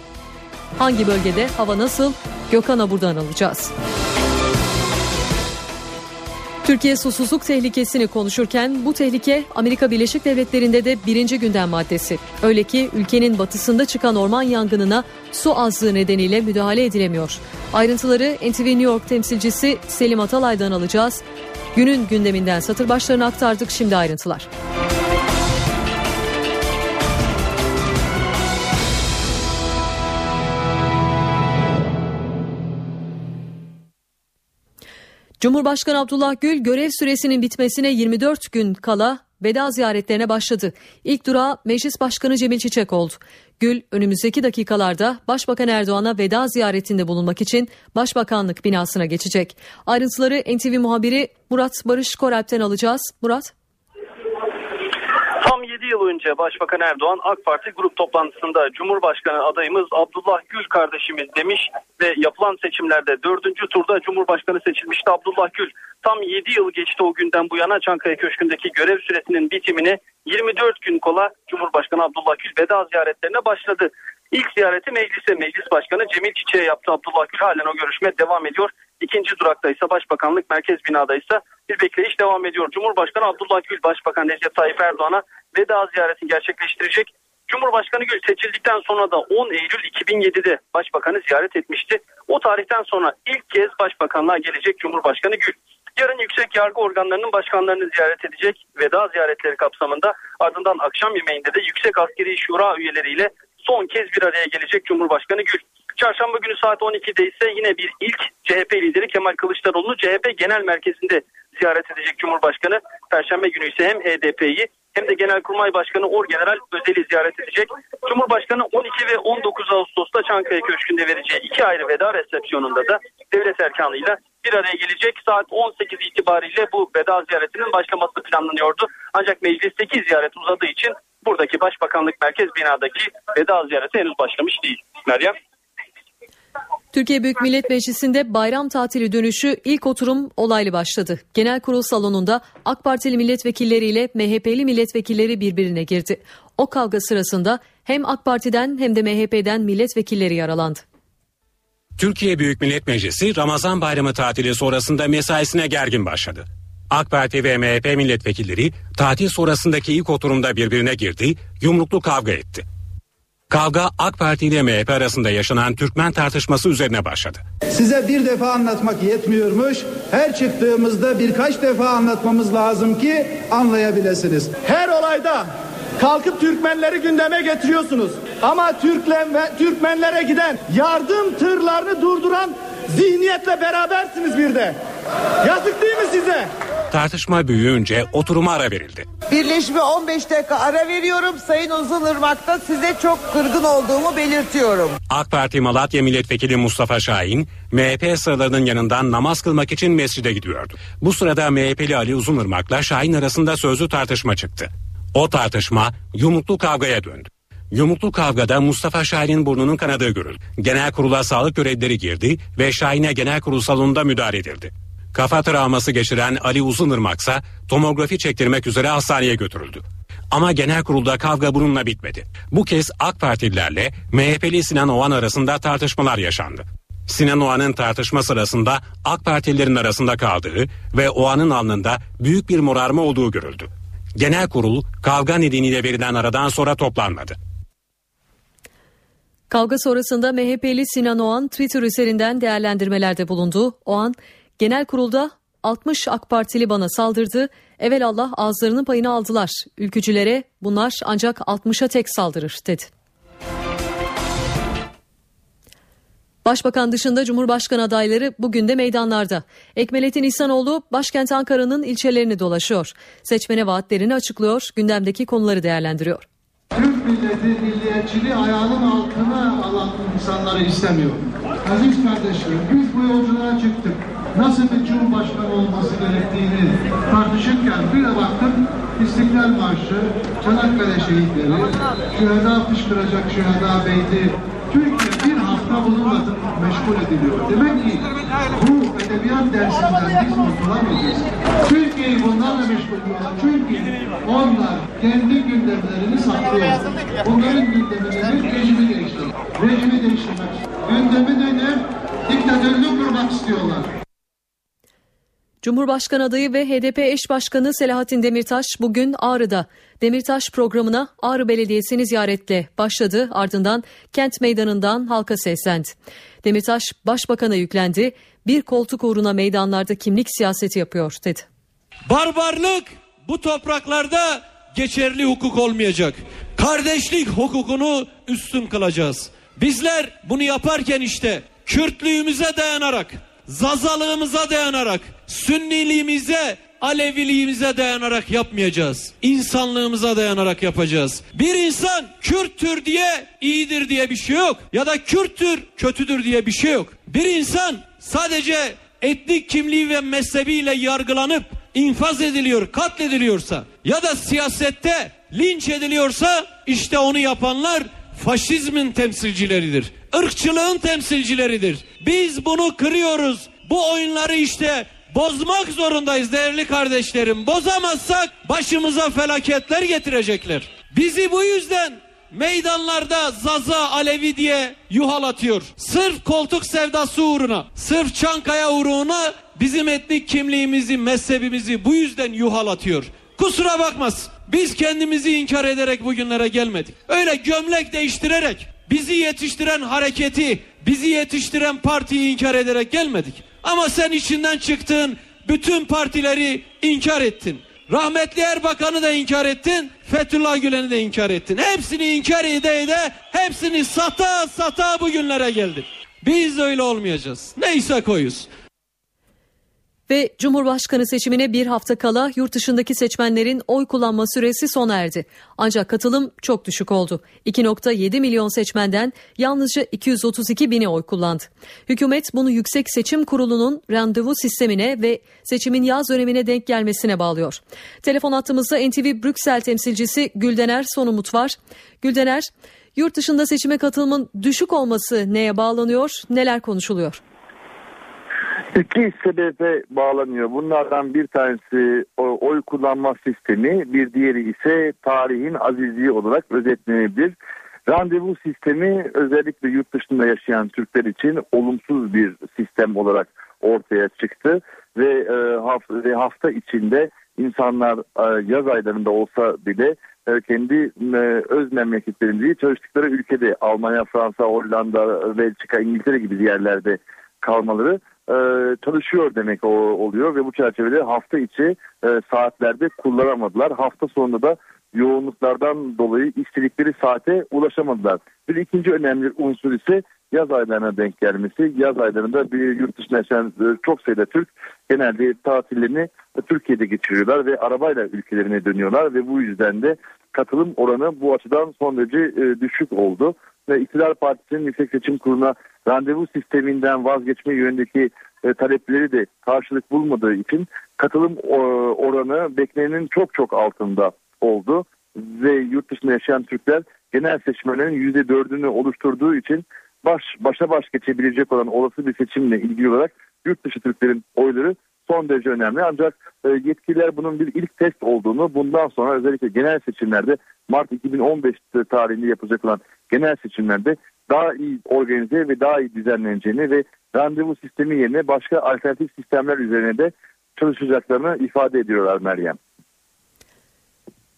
Hangi bölgede hava nasıl? Gökhan'a buradan alacağız. Türkiye susuzluk tehlikesini konuşurken bu tehlike Amerika Birleşik Devletleri'nde de birinci gündem maddesi. Öyle ki ülkenin batısında çıkan orman yangınına su azlığı nedeniyle müdahale edilemiyor. Ayrıntıları NTV New York temsilcisi Selim Atalay'dan alacağız. Günün gündeminden satır başlarını aktardık şimdi ayrıntılar. Cumhurbaşkanı Abdullah Gül görev süresinin bitmesine 24 gün kala veda ziyaretlerine başladı. İlk durağı Meclis Başkanı Cemil Çiçek oldu. Gül önümüzdeki dakikalarda Başbakan Erdoğan'a veda ziyaretinde bulunmak için Başbakanlık binasına geçecek. Ayrıntıları NTV muhabiri Murat Barış Koralp'ten alacağız. Murat. Tam 7 yıl önce Başbakan Erdoğan AK Parti grup toplantısında Cumhurbaşkanı adayımız Abdullah Gül kardeşimiz demiş ve yapılan seçimlerde 4. turda Cumhurbaşkanı seçilmişti Abdullah Gül. Tam 7 yıl geçti o günden bu yana Çankaya Köşkü'ndeki görev süresinin bitimine 24 gün kola Cumhurbaşkanı Abdullah Gül veda ziyaretlerine başladı. İlk ziyareti meclise meclis başkanı Cemil Çiçek'e yaptı Abdullah Gül. Halen o görüşme devam ediyor. İkinci durakta ise Başbakanlık Merkez Bina'da ise bir bekleyiş devam ediyor. Cumhurbaşkanı Abdullah Gül Başbakan Recep Tayyip Erdoğan'a veda ziyareti gerçekleştirecek. Cumhurbaşkanı Gül seçildikten sonra da 10 Eylül 2007'de Başbakanı ziyaret etmişti. O tarihten sonra ilk kez Başbakanlığa gelecek Cumhurbaşkanı Gül. Yarın yüksek yargı organlarının başkanlarını ziyaret edecek veda ziyaretleri kapsamında ardından akşam yemeğinde de yüksek askeri şura üyeleriyle son kez bir araya gelecek Cumhurbaşkanı Gül. Çarşamba günü saat 12'de ise yine bir ilk CHP lideri Kemal Kılıçdaroğlu'nu CHP Genel Merkezi'nde ziyaret edecek Cumhurbaşkanı. Perşembe günü ise hem HDP'yi hem de Genelkurmay Başkanı Orgeneral Özel'i ziyaret edecek. Cumhurbaşkanı 12 ve 19 Ağustos'ta Çankaya Köşkü'nde vereceği iki ayrı veda resepsiyonunda da devlet erkanıyla bir araya gelecek. Saat 18 itibariyle bu veda ziyaretinin başlaması planlanıyordu. Ancak meclisteki ziyaret uzadığı için buradaki Başbakanlık Merkez binadaki veda ziyareti henüz başlamış değil. Meryem. Türkiye Büyük Millet Meclisi'nde bayram tatili dönüşü ilk oturum olaylı başladı. Genel kurul salonunda AK Partili milletvekilleriyle MHP'li milletvekilleri birbirine girdi. O kavga sırasında hem AK Parti'den hem de MHP'den milletvekilleri yaralandı. Türkiye Büyük Millet Meclisi Ramazan bayramı tatili sonrasında mesaisine gergin başladı. AK Parti ve MHP milletvekilleri tatil sonrasındaki ilk oturumda birbirine girdi, yumruklu kavga etti. Kavga AK Parti ile MHP arasında yaşanan Türkmen tartışması üzerine başladı. Size bir defa anlatmak yetmiyormuş. Her çıktığımızda birkaç defa anlatmamız lazım ki anlayabilirsiniz. Her olayda kalkıp Türkmenleri gündeme getiriyorsunuz. Ama Türklen ve Türkmenlere giden yardım tırlarını durduran zihniyetle berabersiniz bir de. Yazık değil mi size? Tartışma büyüyünce oturuma ara verildi. Birleşme 15 dakika ara veriyorum. Sayın Uzunırmak'ta size çok kırgın olduğumu belirtiyorum. AK Parti Malatya Milletvekili Mustafa Şahin, MHP sıralarının yanından namaz kılmak için mescide gidiyordu. Bu sırada MHP'li Ali Uzunırmak'la Şahin arasında sözlü tartışma çıktı. O tartışma yumruklu kavgaya döndü. Yumruklu kavgada Mustafa Şahin'in burnunun kanadığı görüldü. Genel kurula sağlık görevlileri girdi ve Şahin'e genel kurul salonunda müdahale edildi. Kafa travması geçiren Ali Uzunırmak ise tomografi çektirmek üzere hastaneye götürüldü. Ama genel kurulda kavga bununla bitmedi. Bu kez AK Partililerle MHP'li Sinan Oğan arasında tartışmalar yaşandı. Sinan Oğan'ın tartışma sırasında AK Partililerin arasında kaldığı ve Oğan'ın alnında büyük bir morarma olduğu görüldü. Genel kurul kavga nedeniyle verilen aradan sonra toplanmadı. Kavga sonrasında MHP'li Sinan Oğan Twitter üzerinden değerlendirmelerde bulundu. Oğan, genel kurulda 60 AK Partili bana saldırdı. Evelallah ağızlarının payını aldılar. Ülkücülere bunlar ancak 60'a tek saldırır dedi. Başbakan dışında Cumhurbaşkanı adayları bugün de meydanlarda. Ekmelettin İhsanoğlu başkent Ankara'nın ilçelerini dolaşıyor. Seçmene vaatlerini açıklıyor, gündemdeki konuları değerlendiriyor. Türk milleti milliyetçiliği ayağının altına alan insanları istemiyor. Aziz kardeşlerim biz bu yolculuğa çıktık. Nasıl bir cumhurbaşkanı olması gerektiğini tartışırken bir de baktım İstiklal Marşı, Çanakkale şehitleri, şüheda fışkıracak şüheda beyti, Türkiye bir hafta bununla meşgul ediliyor. Demek ki bu edebiyat dersinden biz kurtulamayacağız. Türkiye'yi bunlarla meşgul ediyorlar. Çünkü onlar kendi gündemlerini saklıyor. Bunların gündemini rejimi değiştirmek. Rejimi değiştirmek. Gündemi dönüp diktatörlük kurmak istiyorlar. Cumhurbaşkanı adayı ve HDP eş başkanı Selahattin Demirtaş bugün Ağrı'da. Demirtaş programına Ağrı Belediyesi'ni ziyaretle başladı ardından kent meydanından halka seslendi. Demirtaş başbakana yüklendi. Bir koltuk uğruna meydanlarda kimlik siyaseti yapıyor dedi. Barbarlık bu topraklarda geçerli hukuk olmayacak. Kardeşlik hukukunu üstün kılacağız. Bizler bunu yaparken işte Kürtlüğümüze dayanarak, Zazalığımıza dayanarak, Sünniliğimize, Aleviliğimize dayanarak yapmayacağız. İnsanlığımıza dayanarak yapacağız. Bir insan Kürttür diye iyidir diye bir şey yok. Ya da Kürttür kötüdür diye bir şey yok. Bir insan sadece etnik kimliği ve mezhebiyle yargılanıp infaz ediliyor, katlediliyorsa ya da siyasette linç ediliyorsa işte onu yapanlar faşizmin temsilcileridir. Irkçılığın temsilcileridir. Biz bunu kırıyoruz. Bu oyunları işte bozmak zorundayız değerli kardeşlerim. Bozamazsak başımıza felaketler getirecekler. Bizi bu yüzden meydanlarda Zaza Alevi diye yuhalatıyor. Sırf koltuk sevdası uğruna, sırf Çankaya uğruna bizim etnik kimliğimizi, mezhebimizi bu yüzden yuhalatıyor. Kusura bakmaz. Biz kendimizi inkar ederek bugünlere gelmedik. Öyle gömlek değiştirerek bizi yetiştiren hareketi, bizi yetiştiren partiyi inkar ederek gelmedik. Ama sen içinden çıktığın bütün partileri inkar ettin. Rahmetli Erbakan'ı da inkar ettin, Fethullah Gülen'i de inkar ettin. Hepsini inkar ede, hepsini sata sata bugünlere geldik. Biz öyle olmayacağız. Neyse koyuz. Ve Cumhurbaşkanı seçimine bir hafta kala yurt dışındaki seçmenlerin oy kullanma süresi sona erdi. Ancak katılım çok düşük oldu. 2.7 milyon seçmenden yalnızca 232 bini oy kullandı. Hükümet bunu Yüksek Seçim Kurulu'nun randevu sistemine ve seçimin yaz dönemine denk gelmesine bağlıyor. Telefon attığımızda NTV Brüksel temsilcisi Güldener Sonumut var. Güldener, yurt dışında seçime katılımın düşük olması neye bağlanıyor, neler konuşuluyor? İki sebebe bağlanıyor. Bunlardan bir tanesi oy kullanma sistemi, bir diğeri ise tarihin azizliği olarak özetlenebilir. Randevu sistemi özellikle yurt dışında yaşayan Türkler için olumsuz bir sistem olarak ortaya çıktı ve e, hafta, içinde insanlar e, yaz aylarında olsa bile e, kendi öz memleketlerinde çalıştıkları ülkede Almanya, Fransa, Hollanda, Belçika, İngiltere gibi yerlerde kalmaları e, çalışıyor demek o, oluyor ve bu çerçevede hafta içi e, saatlerde kullanamadılar. Hafta sonunda da yoğunluklardan dolayı istedikleri saate ulaşamadılar. Bir ikinci önemli unsur ise yaz aylarına denk gelmesi. Yaz aylarında bir yurt dışında yaşayan e, çok sayıda Türk genelde tatillerini Türkiye'de geçiriyorlar ve arabayla ülkelerine dönüyorlar ve bu yüzden de katılım oranı bu açıdan son derece e, düşük oldu. Ve İktidar Partisi'nin Yüksek Seçim Kurulu'na randevu sisteminden vazgeçme yönündeki e, talepleri de karşılık bulmadığı için katılım e, oranı beklenenin çok çok altında oldu ve yurt dışında yaşayan Türkler genel seçmenlerin %4'ünü oluşturduğu için baş başa baş geçebilecek olan olası bir seçimle ilgili olarak yurt dışı Türklerin oyları son derece önemli. Ancak e, yetkililer bunun bir ilk test olduğunu bundan sonra özellikle genel seçimlerde Mart 2015 tarihinde yapılacak olan genel seçimlerde daha iyi organize ve daha iyi düzenleneceğini ve randevu sistemi yerine başka alternatif sistemler üzerine de çalışacaklarını ifade ediyorlar Meryem.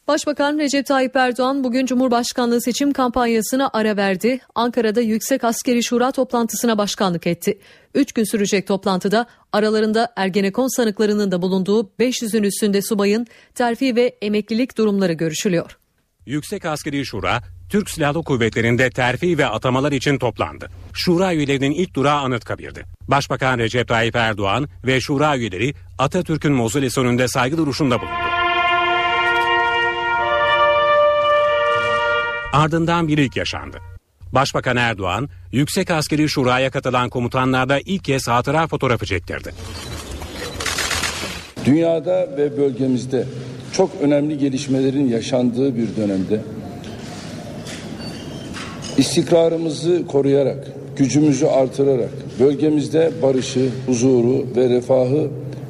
Başbakan Recep Tayyip Erdoğan bugün Cumhurbaşkanlığı seçim kampanyasına ara verdi. Ankara'da Yüksek Askeri Şura toplantısına başkanlık etti. Üç gün sürecek toplantıda aralarında Ergenekon sanıklarının da bulunduğu 500'ün üstünde subayın terfi ve emeklilik durumları görüşülüyor. Yüksek Askeri Şura, Türk Silahlı Kuvvetleri'nde terfi ve atamalar için toplandı. Şura üyelerinin ilk durağı Anıtkabir'di. Başbakan Recep Tayyip Erdoğan ve Şura üyeleri Atatürk'ün mozolesi önünde saygı duruşunda bulundu. Ardından bir ilk yaşandı. Başbakan Erdoğan, Yüksek Askeri Şura'ya katılan komutanlarda ilk kez hatıra fotoğrafı çektirdi. Dünyada ve bölgemizde çok önemli gelişmelerin yaşandığı bir dönemde istikrarımızı koruyarak, gücümüzü artırarak bölgemizde barışı, huzuru ve refahı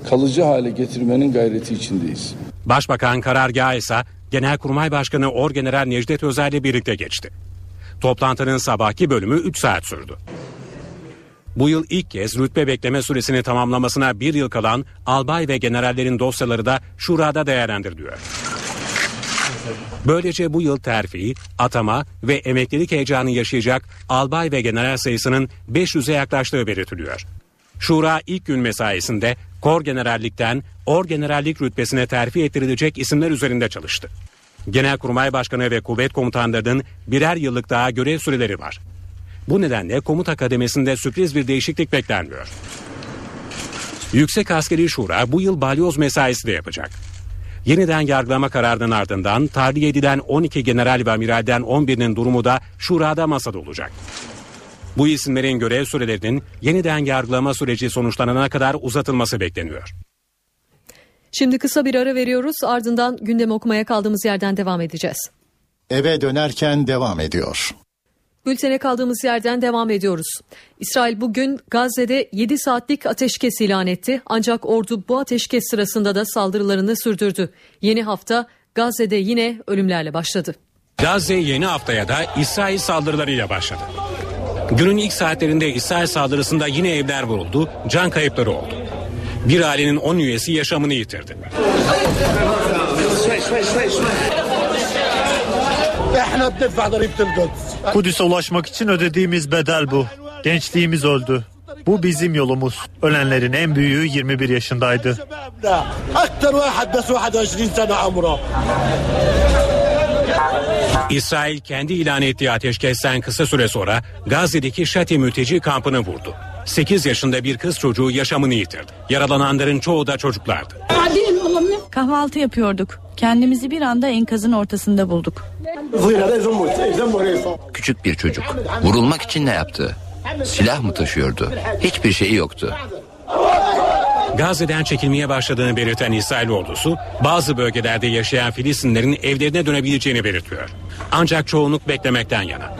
kalıcı hale getirmenin gayreti içindeyiz. Başbakan karargahı ise Genelkurmay Başkanı Orgeneral Necdet Özel ile birlikte geçti. Toplantının sabahki bölümü 3 saat sürdü. Bu yıl ilk kez rütbe bekleme süresini tamamlamasına bir yıl kalan albay ve generallerin dosyaları da şurada değerlendiriliyor. Böylece bu yıl terfi, atama ve emeklilik heyecanı yaşayacak albay ve general sayısının 500'e yaklaştığı belirtiliyor. Şura ilk gün mesaisinde kor generallikten or generallik rütbesine terfi ettirilecek isimler üzerinde çalıştı. Genelkurmay Başkanı ve kuvvet komutanlarının birer yıllık daha görev süreleri var. Bu nedenle komuta kademesinde sürpriz bir değişiklik beklenmiyor. Yüksek Askeri Şura bu yıl balyoz mesaisi de yapacak. Yeniden yargılama kararının ardından tahliye edilen 12 general ve amiralden 11'inin durumu da şurada masada olacak. Bu isimlerin görev sürelerinin yeniden yargılama süreci sonuçlanana kadar uzatılması bekleniyor. Şimdi kısa bir ara veriyoruz ardından gündem okumaya kaldığımız yerden devam edeceğiz. Eve dönerken devam ediyor. Bültene kaldığımız yerden devam ediyoruz. İsrail bugün Gazze'de 7 saatlik ateşkes ilan etti. Ancak ordu bu ateşkes sırasında da saldırılarını sürdürdü. Yeni hafta Gazze'de yine ölümlerle başladı. Gazze yeni haftaya da İsrail saldırılarıyla başladı. Günün ilk saatlerinde İsrail saldırısında yine evler vuruldu, can kayıpları oldu. Bir ailenin 10 üyesi yaşamını yitirdi. Kudüs'e ulaşmak için ödediğimiz bedel bu. Gençliğimiz öldü. Bu bizim yolumuz. Ölenlerin en büyüğü 21 yaşındaydı. İsrail kendi ilan ettiği ateşkesten kısa süre sonra Gazze'deki Şati mülteci kampını vurdu. 8 yaşında bir kız çocuğu yaşamını yitirdi. Yaralananların çoğu da çocuklardı. Kahvaltı yapıyorduk. Kendimizi bir anda enkazın ortasında bulduk. Küçük bir çocuk. Vurulmak için ne yaptı? Silah mı taşıyordu? Hiçbir şeyi yoktu. Gazze'den çekilmeye başladığını belirten İsrail ordusu bazı bölgelerde yaşayan Filistinlerin evlerine dönebileceğini belirtiyor. Ancak çoğunluk beklemekten yana.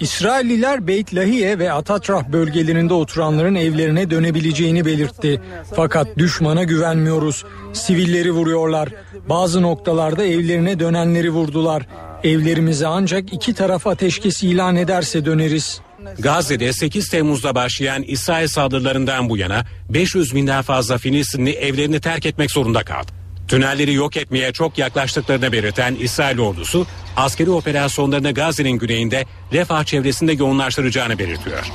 İsrailliler Beyt Lahiye ve Atatrah bölgelerinde oturanların evlerine dönebileceğini belirtti. Fakat düşmana güvenmiyoruz. Sivilleri vuruyorlar. Bazı noktalarda evlerine dönenleri vurdular. Evlerimize ancak iki taraf ateşkes ilan ederse döneriz. Gazze'de 8 Temmuz'da başlayan İsrail saldırılarından bu yana 500 binden fazla Filistinli evlerini terk etmek zorunda kaldı. Tünelleri yok etmeye çok yaklaştıklarını belirten İsrail ordusu askeri operasyonlarını Gazze'nin güneyinde Refah çevresinde yoğunlaştıracağını belirtiyor.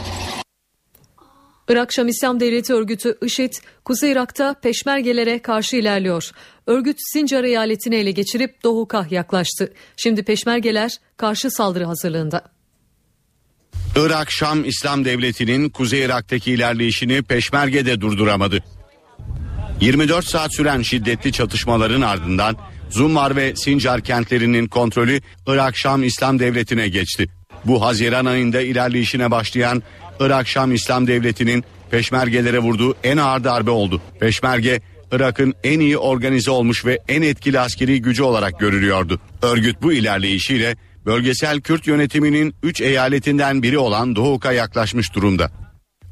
Irak Şam İslam Devleti örgütü IŞİD, Kuzey Irak'ta peşmergelere karşı ilerliyor. Örgüt Sincar eyaletini ele geçirip Doğuk'a yaklaştı. Şimdi peşmergeler karşı saldırı hazırlığında. Irak Şam İslam Devleti'nin Kuzey Irak'taki ilerleyişini peşmergede durduramadı. 24 saat süren şiddetli çatışmaların ardından Zumar ve Sincar kentlerinin kontrolü Irak Şam İslam Devleti'ne geçti. Bu Haziran ayında ilerleyişine başlayan Irak Şam İslam Devleti'nin peşmergelere vurduğu en ağır darbe oldu. Peşmerge Irak'ın en iyi organize olmuş ve en etkili askeri gücü olarak görülüyordu. Örgüt bu ilerleyişiyle bölgesel Kürt yönetiminin 3 eyaletinden biri olan Doğuk'a yaklaşmış durumda.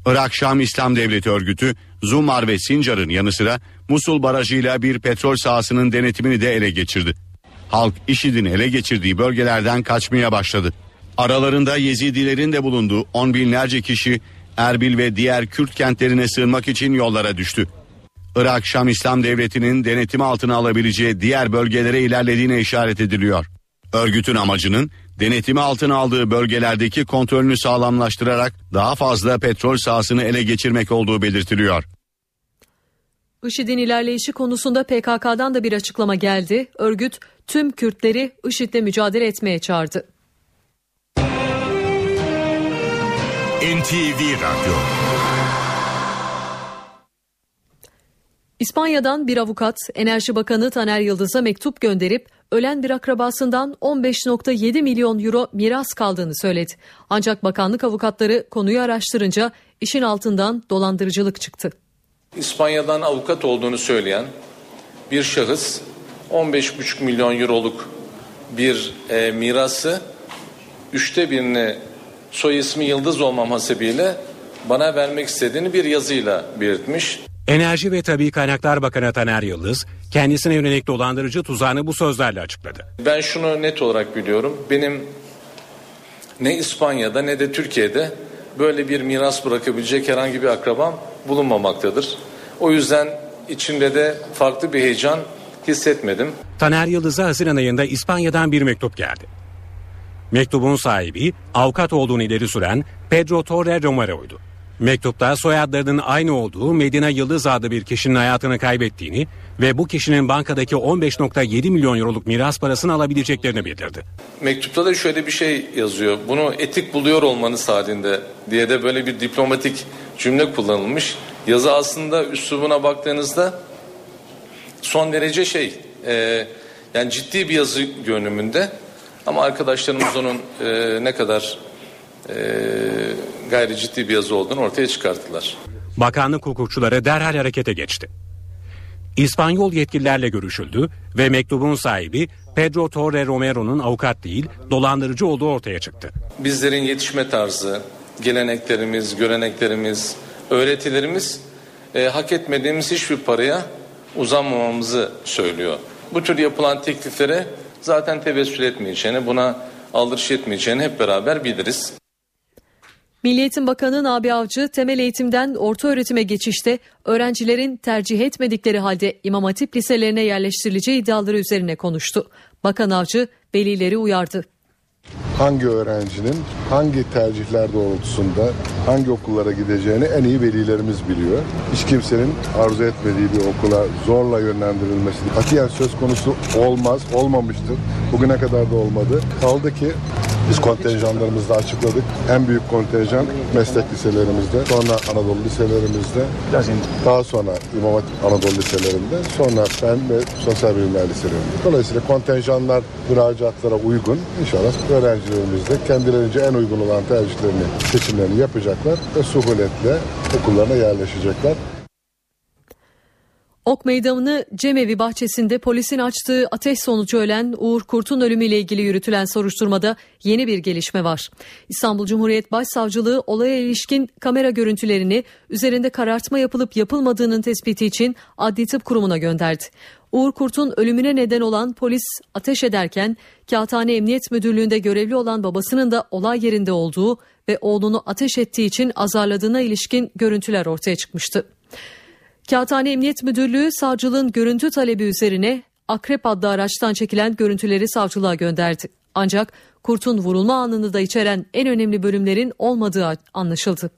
Irak Şam İslam Devleti örgütü Zumar ve Sincar'ın yanı sıra Musul barajıyla bir petrol sahasının denetimini de ele geçirdi. Halk IŞİD'in ele geçirdiği bölgelerden kaçmaya başladı. Aralarında Yezidilerin de bulunduğu on binlerce kişi Erbil ve diğer Kürt kentlerine sığınmak için yollara düştü. Irak Şam İslam Devleti'nin denetimi altına alabileceği diğer bölgelere ilerlediğine işaret ediliyor. Örgütün amacının denetimi altına aldığı bölgelerdeki kontrolünü sağlamlaştırarak daha fazla petrol sahasını ele geçirmek olduğu belirtiliyor. IŞİD'in ilerleyişi konusunda PKK'dan da bir açıklama geldi. Örgüt tüm Kürtleri IŞİD'le mücadele etmeye çağırdı. NTV Radyo İspanya'dan bir avukat Enerji Bakanı Taner Yıldız'a mektup gönderip ölen bir akrabasından 15.7 milyon euro miras kaldığını söyledi. Ancak bakanlık avukatları konuyu araştırınca işin altından dolandırıcılık çıktı. İspanya'dan avukat olduğunu söyleyen bir şahıs 15,5 milyon euroluk bir e, mirası üçte birini soy ismi Yıldız olmam hasebiyle bana vermek istediğini bir yazıyla belirtmiş. Enerji ve Tabi Kaynaklar Bakanı Taner Yıldız kendisine yönelik dolandırıcı tuzağını bu sözlerle açıkladı. Ben şunu net olarak biliyorum. Benim ne İspanya'da ne de Türkiye'de böyle bir miras bırakabilecek herhangi bir akrabam bulunmamaktadır. O yüzden içimde de farklı bir heyecan hissetmedim. Taner Yıldız'a Haziran ayında İspanya'dan bir mektup geldi. Mektubun sahibi avukat olduğunu ileri süren Pedro Torre Romero'ydu. Mektupta soyadlarının aynı olduğu Medina Yıldız adlı bir kişinin hayatını kaybettiğini ve bu kişinin bankadaki 15.7 milyon euroluk miras parasını alabileceklerini bildirdi. Mektupta da şöyle bir şey yazıyor. Bunu etik buluyor olmanız halinde diye de böyle bir diplomatik cümle kullanılmış. Yazı aslında üslubuna baktığınızda son derece şey e, yani ciddi bir yazı görünümünde ama arkadaşlarımız onun e, ne kadar e, gayri ciddi bir yazı olduğunu ortaya çıkarttılar. Bakanlık hukukçuları derhal harekete geçti. İspanyol yetkililerle görüşüldü ve mektubun sahibi Pedro Torre Romero'nun avukat değil dolandırıcı olduğu ortaya çıktı. Bizlerin yetişme tarzı, geleneklerimiz, göreneklerimiz, öğretilerimiz e, hak etmediğimiz hiçbir paraya uzanmamamızı söylüyor. Bu tür yapılan tekliflere zaten tevessül etmeyeceğini, buna aldırış etmeyeceğini hep beraber biliriz. Milli Eğitim Bakanı Nabi Avcı temel eğitimden orta öğretime geçişte öğrencilerin tercih etmedikleri halde İmam Hatip liselerine yerleştirileceği iddiaları üzerine konuştu. Bakan Avcı velileri uyardı. Hangi öğrencinin hangi tercihler doğrultusunda hangi okullara gideceğini en iyi velilerimiz biliyor. Hiç kimsenin arzu etmediği bir okula zorla yönlendirilmesi katiyen söz konusu olmaz, olmamıştır. Bugüne kadar da olmadı. Kaldı ki biz kontenjanlarımızda açıkladık. En büyük kontenjan meslek liselerimizde, sonra Anadolu liselerimizde, daha sonra İmam Hatip Anadolu liselerinde, sonra fen ve sosyal bilimler liselerinde. Dolayısıyla kontenjanlar müracaatlara uygun. İnşallah öğrencilerimiz kendilerince en uygun olan tercihlerini, seçimlerini yapacaklar ve suhuletle okullarına yerleşecekler. Ok Meydanı Cemevi bahçesinde polisin açtığı ateş sonucu ölen Uğur Kurt'un ölümüyle ilgili yürütülen soruşturmada yeni bir gelişme var. İstanbul Cumhuriyet Başsavcılığı olaya ilişkin kamera görüntülerini üzerinde karartma yapılıp yapılmadığının tespiti için Adli Tıp Kurumu'na gönderdi. Uğur Kurt'un ölümüne neden olan polis ateş ederken Kağıthane Emniyet Müdürlüğü'nde görevli olan babasının da olay yerinde olduğu ve oğlunu ateş ettiği için azarladığına ilişkin görüntüler ortaya çıkmıştı. Kağıthane Emniyet Müdürlüğü savcılığın görüntü talebi üzerine Akrep adlı araçtan çekilen görüntüleri savcılığa gönderdi. Ancak kurtun vurulma anını da içeren en önemli bölümlerin olmadığı anlaşıldı.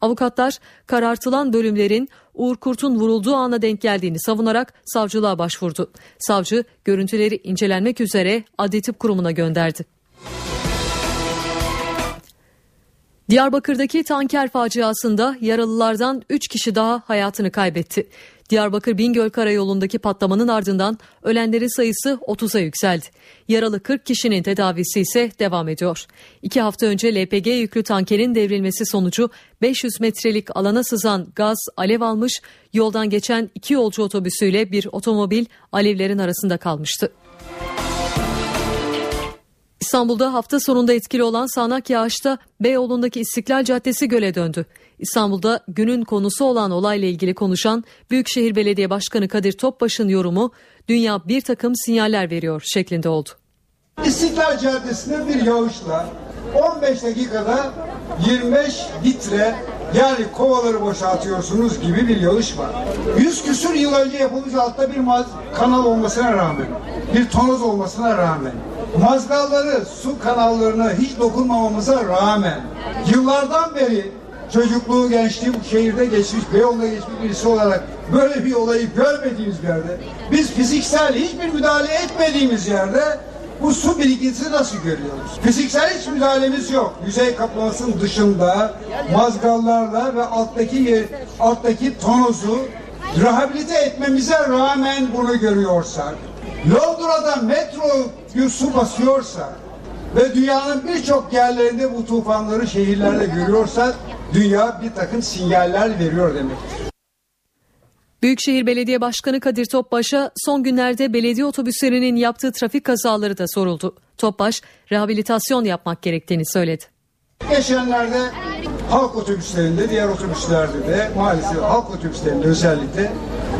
Avukatlar karartılan bölümlerin Uğur Kurt'un vurulduğu ana denk geldiğini savunarak savcılığa başvurdu. Savcı görüntüleri incelenmek üzere Adli Tıp Kurumu'na gönderdi. Diyarbakır'daki tanker faciasında yaralılardan 3 kişi daha hayatını kaybetti. Diyarbakır Bingöl Karayolu'ndaki patlamanın ardından ölenlerin sayısı 30'a yükseldi. Yaralı 40 kişinin tedavisi ise devam ediyor. İki hafta önce LPG yüklü tankerin devrilmesi sonucu 500 metrelik alana sızan gaz alev almış, yoldan geçen iki yolcu otobüsüyle bir otomobil alevlerin arasında kalmıştı. İstanbul'da hafta sonunda etkili olan sağanak yağışta Beyoğlu'ndaki İstiklal Caddesi göle döndü. İstanbul'da günün konusu olan olayla ilgili konuşan Büyükşehir Belediye Başkanı Kadir Topbaş'ın yorumu dünya bir takım sinyaller veriyor şeklinde oldu. İstiklal Caddesi'nde bir yağışla 15 dakikada 25 litre Yani kovaları boşaltıyorsunuz gibi bir yarış var. Yüz küsür yıl önce yapılmış altta bir kanal olmasına rağmen, bir tonoz olmasına rağmen, mazgalları, su kanallarına hiç dokunmamamıza rağmen, yıllardan beri çocukluğu, gençliği bu şehirde geçmiş, Beyoğlu'nda geçmiş birisi olarak böyle bir olayı görmediğimiz yerde, biz fiziksel hiçbir müdahale etmediğimiz yerde bu su birikintisi nasıl görüyoruz? Fiziksel hiç müdahalemiz yok. Yüzey kaplamasının dışında mazgallarla ve alttaki alttaki tonozu rehabilite etmemize rağmen bunu görüyorsak, Londra'da metro su basıyorsa ve dünyanın birçok yerlerinde bu tufanları şehirlerde görüyorsak dünya bir takım sinyaller veriyor demektir. Büyükşehir Belediye Başkanı Kadir Topbaş'a son günlerde belediye otobüslerinin yaptığı trafik kazaları da soruldu. Topbaş, rehabilitasyon yapmak gerektiğini söyledi. Geçenlerde halk otobüslerinde, diğer otobüslerde de maalesef halk otobüslerinde özellikle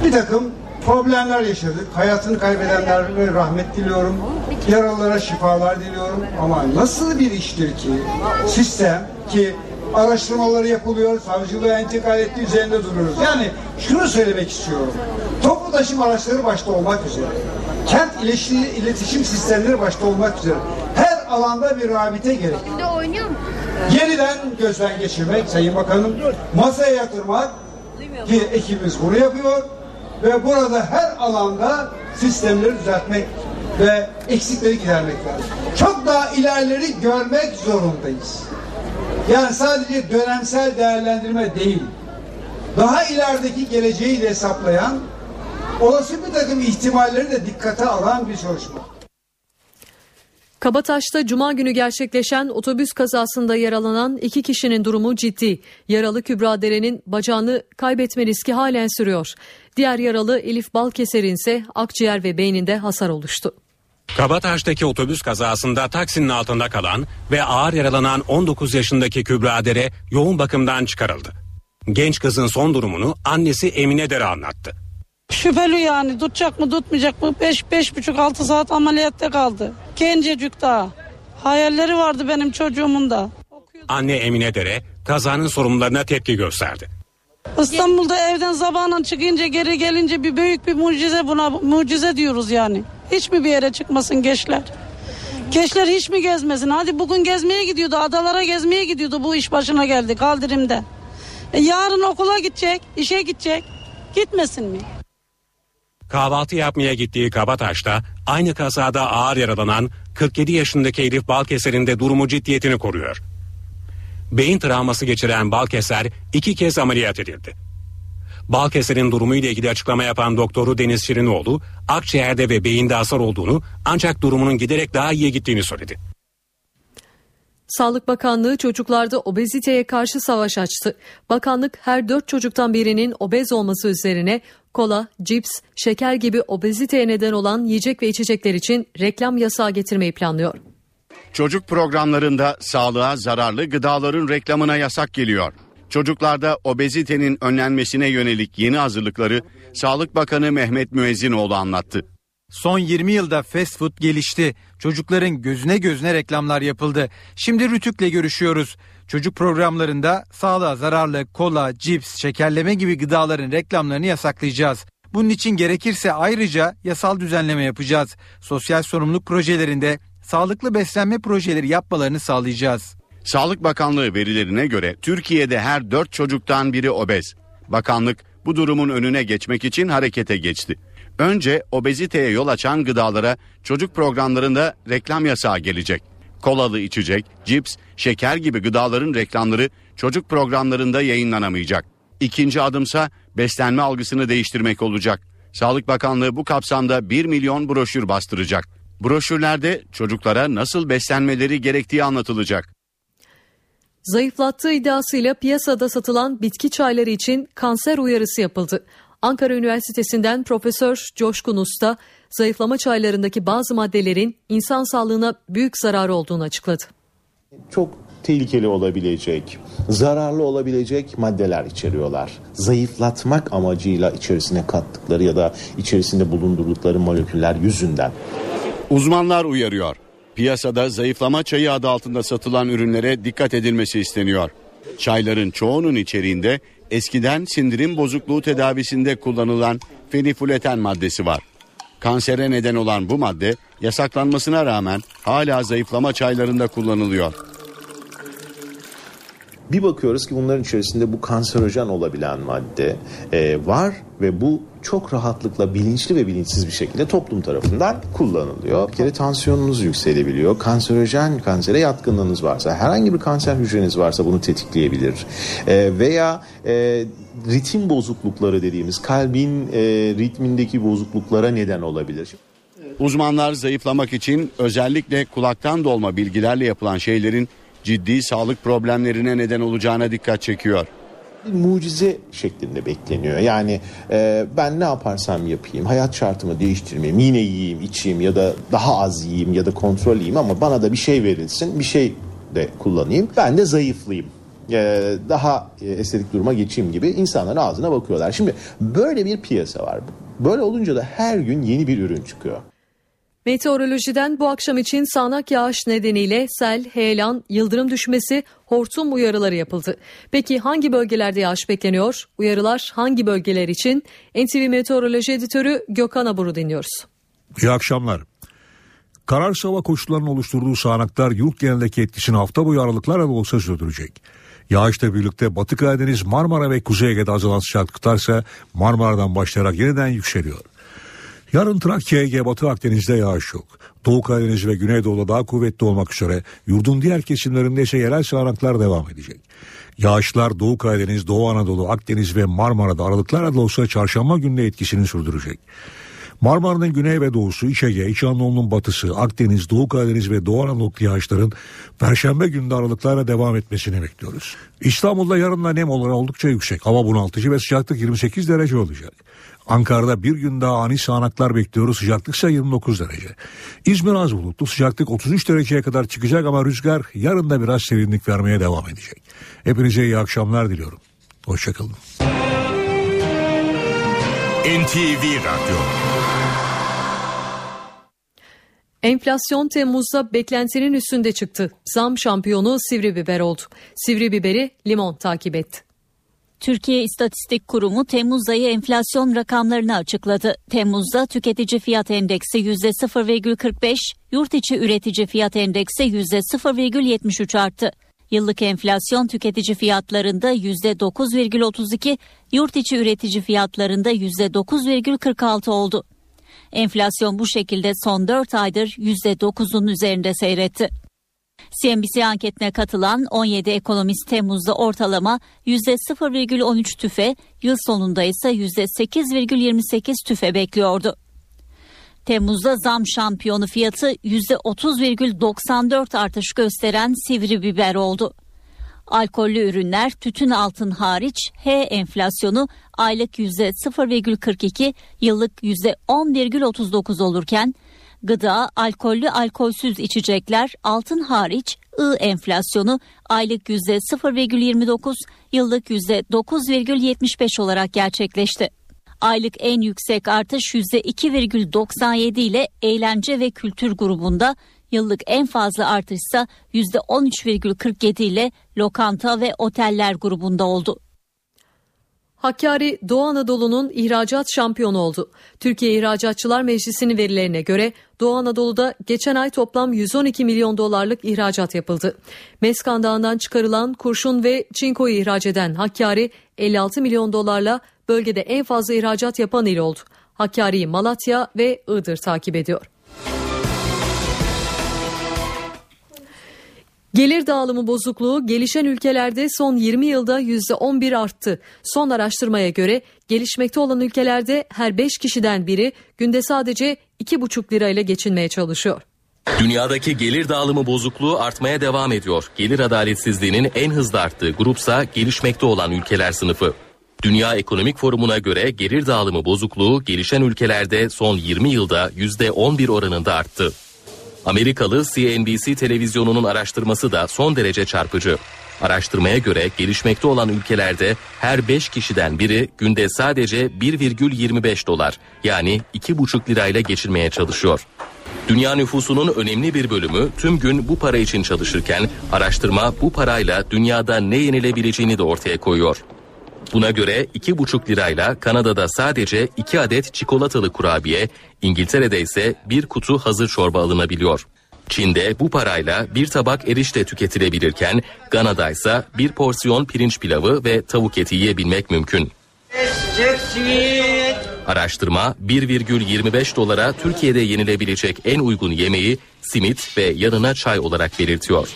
bir takım problemler yaşadık. Hayatını kaybedenlere rahmet diliyorum. Yaralılara şifalar diliyorum. Ama nasıl bir iştir ki sistem ki araştırmaları yapılıyor, savcılığa intikal ettiği üzerinde duruyoruz. Yani şunu söylemek istiyorum. Toplu taşıma araçları başta olmak üzere, kent iletişim sistemleri başta olmak üzere her alanda bir rabite gerekiyor. Yeniden gözden geçirmek Sayın Bakanım, masaya yatırmak ki ekibimiz bunu yapıyor ve burada her alanda sistemleri düzeltmek ve eksikleri gidermek lazım. Çok daha ilerleri görmek zorundayız. Yani sadece dönemsel değerlendirme değil, daha ilerideki geleceği de hesaplayan, olası bir takım ihtimalleri de dikkate alan bir çalışma. Kabataş'ta cuma günü gerçekleşen otobüs kazasında yaralanan iki kişinin durumu ciddi. Yaralı Kübra Dere'nin bacağını kaybetme riski halen sürüyor. Diğer yaralı Elif Balkeser'in ise akciğer ve beyninde hasar oluştu. Kabataş'taki otobüs kazasında taksinin altında kalan ve ağır yaralanan 19 yaşındaki Kübra Dere yoğun bakımdan çıkarıldı. Genç kızın son durumunu annesi Emine Dere anlattı. Şüpheli yani tutacak mı tutmayacak mı 5 beş, buçuk 6 saat ameliyatta kaldı. Gencecik daha. Hayalleri vardı benim çocuğumun da. Anne Emine Dere kazanın sorumlularına tepki gösterdi. İstanbul'da evden sabahla çıkınca geri gelince bir büyük bir mucize buna mucize diyoruz yani. Hiç mi bir yere çıkmasın gençler? Gençler hiç mi gezmesin? Hadi bugün gezmeye gidiyordu, adalara gezmeye gidiyordu bu iş başına geldi Kaldırım'da. E yarın okula gidecek, işe gidecek. Gitmesin mi? Kahvaltı yapmaya gittiği Kabataş'ta aynı kazada ağır yaralanan 47 yaşındaki Elif Balkeser'in de durumu ciddiyetini koruyor. Beyin travması geçiren Balkeser iki kez ameliyat edildi. Balkeser'in durumuyla ilgili açıklama yapan doktoru Deniz Şirinoğlu, akciğerde ve beyinde hasar olduğunu ancak durumunun giderek daha iyiye gittiğini söyledi. Sağlık Bakanlığı çocuklarda obeziteye karşı savaş açtı. Bakanlık her dört çocuktan birinin obez olması üzerine kola, cips, şeker gibi obeziteye neden olan yiyecek ve içecekler için reklam yasağı getirmeyi planlıyor. Çocuk programlarında sağlığa zararlı gıdaların reklamına yasak geliyor. Çocuklarda obezitenin önlenmesine yönelik yeni hazırlıkları Sağlık Bakanı Mehmet Müezzinoğlu anlattı. Son 20 yılda fast food gelişti. Çocukların gözüne gözüne reklamlar yapıldı. Şimdi Rütük'le görüşüyoruz. Çocuk programlarında sağlığa zararlı kola, cips, şekerleme gibi gıdaların reklamlarını yasaklayacağız. Bunun için gerekirse ayrıca yasal düzenleme yapacağız. Sosyal sorumluluk projelerinde sağlıklı beslenme projeleri yapmalarını sağlayacağız. Sağlık Bakanlığı verilerine göre Türkiye'de her 4 çocuktan biri obez. Bakanlık bu durumun önüne geçmek için harekete geçti. Önce obeziteye yol açan gıdalara çocuk programlarında reklam yasağı gelecek. Kolalı içecek, cips, şeker gibi gıdaların reklamları çocuk programlarında yayınlanamayacak. İkinci adımsa beslenme algısını değiştirmek olacak. Sağlık Bakanlığı bu kapsamda 1 milyon broşür bastıracak. Broşürlerde çocuklara nasıl beslenmeleri gerektiği anlatılacak. Zayıflattığı iddiasıyla piyasada satılan bitki çayları için kanser uyarısı yapıldı. Ankara Üniversitesi'nden Profesör Coşkun Usta, zayıflama çaylarındaki bazı maddelerin insan sağlığına büyük zararı olduğunu açıkladı. Çok tehlikeli olabilecek, zararlı olabilecek maddeler içeriyorlar. Zayıflatmak amacıyla içerisine kattıkları ya da içerisinde bulundurdukları moleküller yüzünden. Uzmanlar uyarıyor. Piyasada zayıflama çayı adı altında satılan ürünlere dikkat edilmesi isteniyor. Çayların çoğunun içeriğinde eskiden sindirim bozukluğu tedavisinde kullanılan fenifuleten maddesi var. Kansere neden olan bu madde yasaklanmasına rağmen hala zayıflama çaylarında kullanılıyor. Bir bakıyoruz ki bunların içerisinde bu kanserojen olabilen madde e, var ve bu çok rahatlıkla bilinçli ve bilinçsiz bir şekilde toplum tarafından kullanılıyor. Bir kere tansiyonunuz yükselebiliyor. Kanserojen, kansere yatkınlığınız varsa, herhangi bir kanser hücreniz varsa bunu tetikleyebilir. E, veya e, ritim bozuklukları dediğimiz kalbin e, ritmindeki bozukluklara neden olabilir. Uzmanlar zayıflamak için özellikle kulaktan dolma bilgilerle yapılan şeylerin ciddi sağlık problemlerine neden olacağına dikkat çekiyor. Mucize şeklinde bekleniyor. Yani e, ben ne yaparsam yapayım, hayat şartımı değiştirmeyeyim, yine yiyeyim, içeyim ya da daha az yiyeyim ya da kontrol yiyeyim ama bana da bir şey verilsin, bir şey de kullanayım. Ben de zayıflayayım e, daha e, estetik duruma geçeyim gibi insanların ağzına bakıyorlar. Şimdi böyle bir piyasa var. Böyle olunca da her gün yeni bir ürün çıkıyor. Meteorolojiden bu akşam için sağanak yağış nedeniyle sel, heyelan, yıldırım düşmesi, hortum uyarıları yapıldı. Peki hangi bölgelerde yağış bekleniyor? Uyarılar hangi bölgeler için? NTV Meteoroloji Editörü Gökhan Abur'u dinliyoruz. İyi akşamlar. Kararsız hava koşullarının oluşturduğu sağanaklar yurt genelindeki etkisini hafta boyu aralıklarla da olsa sürdürecek. Yağışla birlikte Batı Karadeniz, Marmara ve Kuzey Ege'de azalan sıcaklıklar ise Marmara'dan başlayarak yeniden yükseliyor. Yarın Trakya, Ege, Batı Akdeniz'de yağış yok. Doğu Karadeniz ve Güneydoğu'da daha kuvvetli olmak üzere yurdun diğer kesimlerinde ise yerel sağanaklar devam edecek. Yağışlar Doğu Karadeniz, Doğu Anadolu, Akdeniz ve Marmara'da aralıklarla da olsa çarşamba günü etkisini sürdürecek. Marmara'nın güney ve doğusu, İç Ege, İç Anadolu'nun batısı, Akdeniz, Doğu Karadeniz ve Doğu Anadolu yağışların Perşembe günü aralıklarla devam etmesini bekliyoruz. İstanbul'da yarınla nem oranı oldukça yüksek. Hava bunaltıcı ve sıcaklık 28 derece olacak. Ankara'da bir gün daha ani sağanaklar bekliyoruz. Sıcaklık ise 29 derece. İzmir az bulutlu. Sıcaklık 33 dereceye kadar çıkacak ama rüzgar yarın da biraz serinlik vermeye devam edecek. Hepinize iyi akşamlar diliyorum. Hoşçakalın. NTV Radyo Enflasyon Temmuz'da beklentinin üstünde çıktı. Zam şampiyonu sivri biber oldu. Sivri biberi limon takip etti. Türkiye İstatistik Kurumu Temmuz ayı enflasyon rakamlarını açıkladı. Temmuz'da tüketici fiyat endeksi %0,45, yurt içi üretici fiyat endeksi %0,73 arttı. Yıllık enflasyon tüketici fiyatlarında %9,32, yurt içi üretici fiyatlarında %9,46 oldu. Enflasyon bu şekilde son 4 aydır %9'un üzerinde seyretti. CNBC anketine katılan 17 ekonomist Temmuz'da ortalama %0,13 tüfe, yıl sonunda ise %8,28 tüfe bekliyordu. Temmuz'da zam şampiyonu fiyatı %30,94 artış gösteren sivri biber oldu. Alkollü ürünler tütün altın hariç H enflasyonu aylık %0,42 yıllık %10,39 olurken gıda, alkollü alkolsüz içecekler altın hariç I enflasyonu aylık %0,29 yıllık %9,75 olarak gerçekleşti. Aylık en yüksek artış %2,97 ile eğlence ve kültür grubunda Yıllık en fazla artış ise %13,47 ile lokanta ve oteller grubunda oldu. Hakkari Doğu Anadolu'nun ihracat şampiyonu oldu. Türkiye İhracatçılar Meclisi'nin verilerine göre Doğu Anadolu'da geçen ay toplam 112 milyon dolarlık ihracat yapıldı. Meskan Dağı'ndan çıkarılan kurşun ve çinkoyu ihraç eden Hakkari 56 milyon dolarla bölgede en fazla ihracat yapan il oldu. Hakkari'yi Malatya ve Iğdır takip ediyor. Gelir dağılımı bozukluğu gelişen ülkelerde son 20 yılda %11 arttı. Son araştırmaya göre gelişmekte olan ülkelerde her 5 kişiden biri günde sadece 2,5 lirayla geçinmeye çalışıyor. Dünyadaki gelir dağılımı bozukluğu artmaya devam ediyor. Gelir adaletsizliğinin en hızlı arttığı grupsa gelişmekte olan ülkeler sınıfı. Dünya Ekonomik Forumu'na göre gelir dağılımı bozukluğu gelişen ülkelerde son 20 yılda %11 oranında arttı. Amerikalı CNBC televizyonunun araştırması da son derece çarpıcı. Araştırmaya göre gelişmekte olan ülkelerde her 5 kişiden biri günde sadece 1,25 dolar yani 2,5 lirayla geçirmeye çalışıyor. Dünya nüfusunun önemli bir bölümü tüm gün bu para için çalışırken araştırma bu parayla dünyada ne yenilebileceğini de ortaya koyuyor. Buna göre 2,5 lirayla Kanada'da sadece 2 adet çikolatalı kurabiye, İngiltere'de ise bir kutu hazır çorba alınabiliyor. Çin'de bu parayla bir tabak erişte tüketilebilirken Gana'da ise bir porsiyon pirinç pilavı ve tavuk eti yiyebilmek mümkün. Araştırma 1,25 dolara Türkiye'de yenilebilecek en uygun yemeği simit ve yanına çay olarak belirtiyor.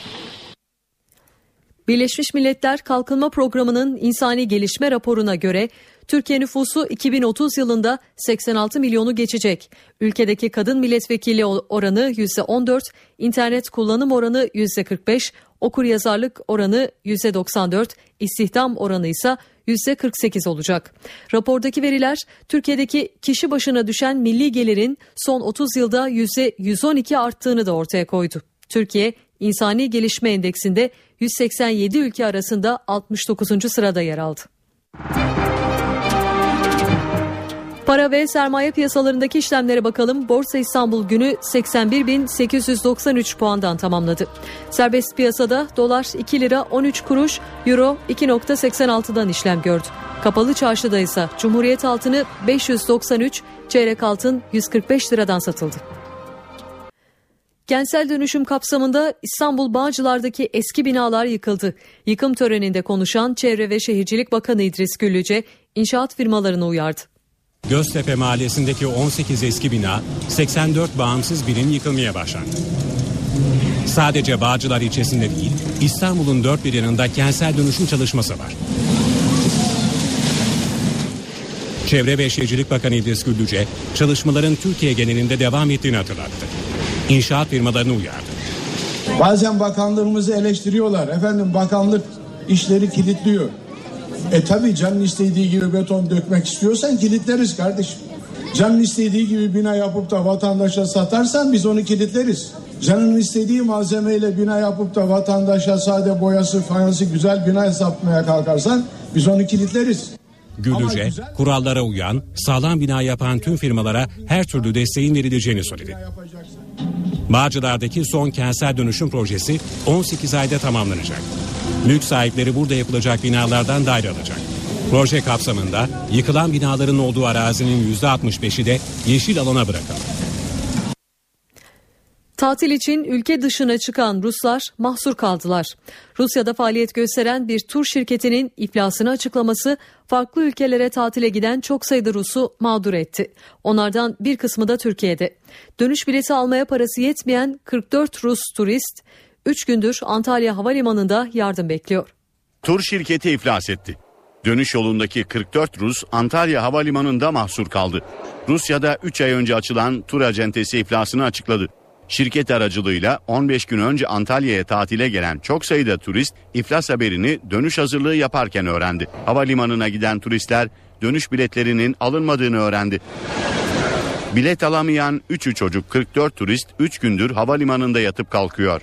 Birleşmiş Milletler Kalkınma Programı'nın insani gelişme raporuna göre Türkiye nüfusu 2030 yılında 86 milyonu geçecek. Ülkedeki kadın milletvekili oranı %14, internet kullanım oranı %45, okuryazarlık oranı %94, istihdam oranı ise %48 olacak. Rapordaki veriler Türkiye'deki kişi başına düşen milli gelirin son 30 yılda %112 arttığını da ortaya koydu. Türkiye İnsani Gelişme Endeksinde 187 ülke arasında 69. sırada yer aldı. Para ve sermaye piyasalarındaki işlemlere bakalım. Borsa İstanbul günü 81.893 puandan tamamladı. Serbest piyasada dolar 2 lira 13 kuruş, euro 2.86'dan işlem gördü. Kapalı çarşıda ise Cumhuriyet altını 593, çeyrek altın 145 liradan satıldı. Kentsel dönüşüm kapsamında İstanbul Bağcılar'daki eski binalar yıkıldı. Yıkım töreninde konuşan Çevre ve Şehircilik Bakanı İdris Güllüce inşaat firmalarını uyardı. Göztepe Mahallesi'ndeki 18 eski bina 84 bağımsız birim yıkılmaya başlandı. Sadece Bağcılar ilçesinde değil, İstanbul'un dört bir yanında kentsel dönüşüm çalışması var. Çevre ve Şehircilik Bakanı İdris Güllüce, çalışmaların Türkiye genelinde devam ettiğini hatırlattı. İnşaat firmalarını uyardı. Bazen bakanlığımızı eleştiriyorlar. Efendim bakanlık işleri kilitliyor. E tabi canın istediği gibi beton dökmek istiyorsan kilitleriz kardeşim. Canın istediği gibi bina yapıp da vatandaşa satarsan biz onu kilitleriz. Canın istediği malzemeyle bina yapıp da vatandaşa sade boyası, fayansı güzel bina satmaya kalkarsan biz onu kilitleriz. Gülüce, kurallara uyan, sağlam bina yapan tüm firmalara her türlü desteğin verileceğini söyledi. Bağcılar'daki son kentsel dönüşüm projesi 18 ayda tamamlanacak. Mülk sahipleri burada yapılacak binalardan daire alacak. Proje kapsamında yıkılan binaların olduğu arazinin %65'i de yeşil alana bırakıldı. Tatil için ülke dışına çıkan Ruslar mahsur kaldılar. Rusya'da faaliyet gösteren bir tur şirketinin iflasını açıklaması farklı ülkelere tatile giden çok sayıda Rus'u mağdur etti. Onlardan bir kısmı da Türkiye'de. Dönüş bileti almaya parası yetmeyen 44 Rus turist 3 gündür Antalya Havalimanı'nda yardım bekliyor. Tur şirketi iflas etti. Dönüş yolundaki 44 Rus Antalya Havalimanı'nda mahsur kaldı. Rusya'da 3 ay önce açılan tur acentesi iflasını açıkladı. Şirket aracılığıyla 15 gün önce Antalya'ya tatile gelen çok sayıda turist iflas haberini dönüş hazırlığı yaparken öğrendi. Havalimanına giden turistler dönüş biletlerinin alınmadığını öğrendi. Bilet alamayan 3'ü çocuk 44 turist 3 gündür havalimanında yatıp kalkıyor.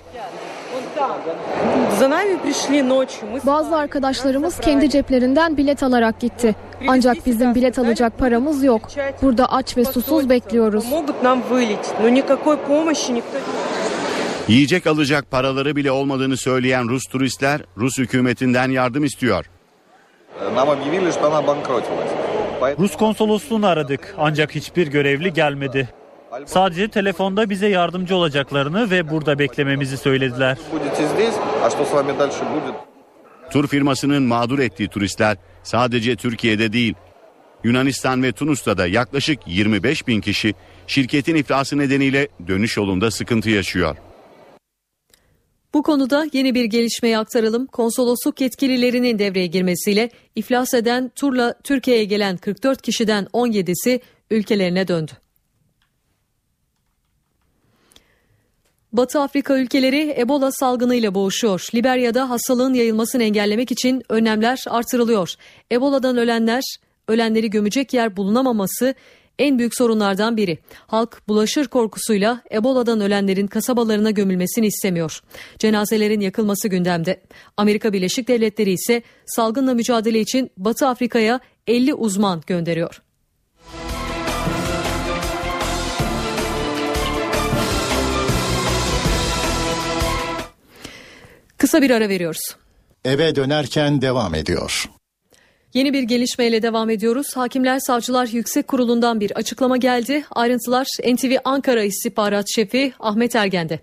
Bazı arkadaşlarımız kendi ceplerinden bilet alarak gitti. Ancak bizim bilet alacak paramız yok. Burada aç ve susuz bekliyoruz. Yiyecek alacak paraları bile olmadığını söyleyen Rus turistler Rus hükümetinden yardım istiyor. Rus konsolosluğunu aradık ancak hiçbir görevli gelmedi. Sadece telefonda bize yardımcı olacaklarını ve burada beklememizi söylediler. Tur firmasının mağdur ettiği turistler sadece Türkiye'de değil, Yunanistan ve Tunus'ta da yaklaşık 25 bin kişi şirketin iflası nedeniyle dönüş yolunda sıkıntı yaşıyor. Bu konuda yeni bir gelişmeyi aktaralım. Konsolosluk yetkililerinin devreye girmesiyle iflas eden turla Türkiye'ye gelen 44 kişiden 17'si ülkelerine döndü. Batı Afrika ülkeleri Ebola salgınıyla boğuşuyor. Liberya'da hastalığın yayılmasını engellemek için önlemler artırılıyor. Ebola'dan ölenler, ölenleri gömecek yer bulunamaması en büyük sorunlardan biri. Halk bulaşır korkusuyla Ebola'dan ölenlerin kasabalarına gömülmesini istemiyor. Cenazelerin yakılması gündemde. Amerika Birleşik Devletleri ise salgınla mücadele için Batı Afrika'ya 50 uzman gönderiyor. Kısa bir ara veriyoruz. Eve dönerken devam ediyor. Yeni bir gelişmeyle devam ediyoruz. Hakimler Savcılar Yüksek Kurulu'ndan bir açıklama geldi. Ayrıntılar NTV Ankara İstihbarat Şefi Ahmet Ergen'de.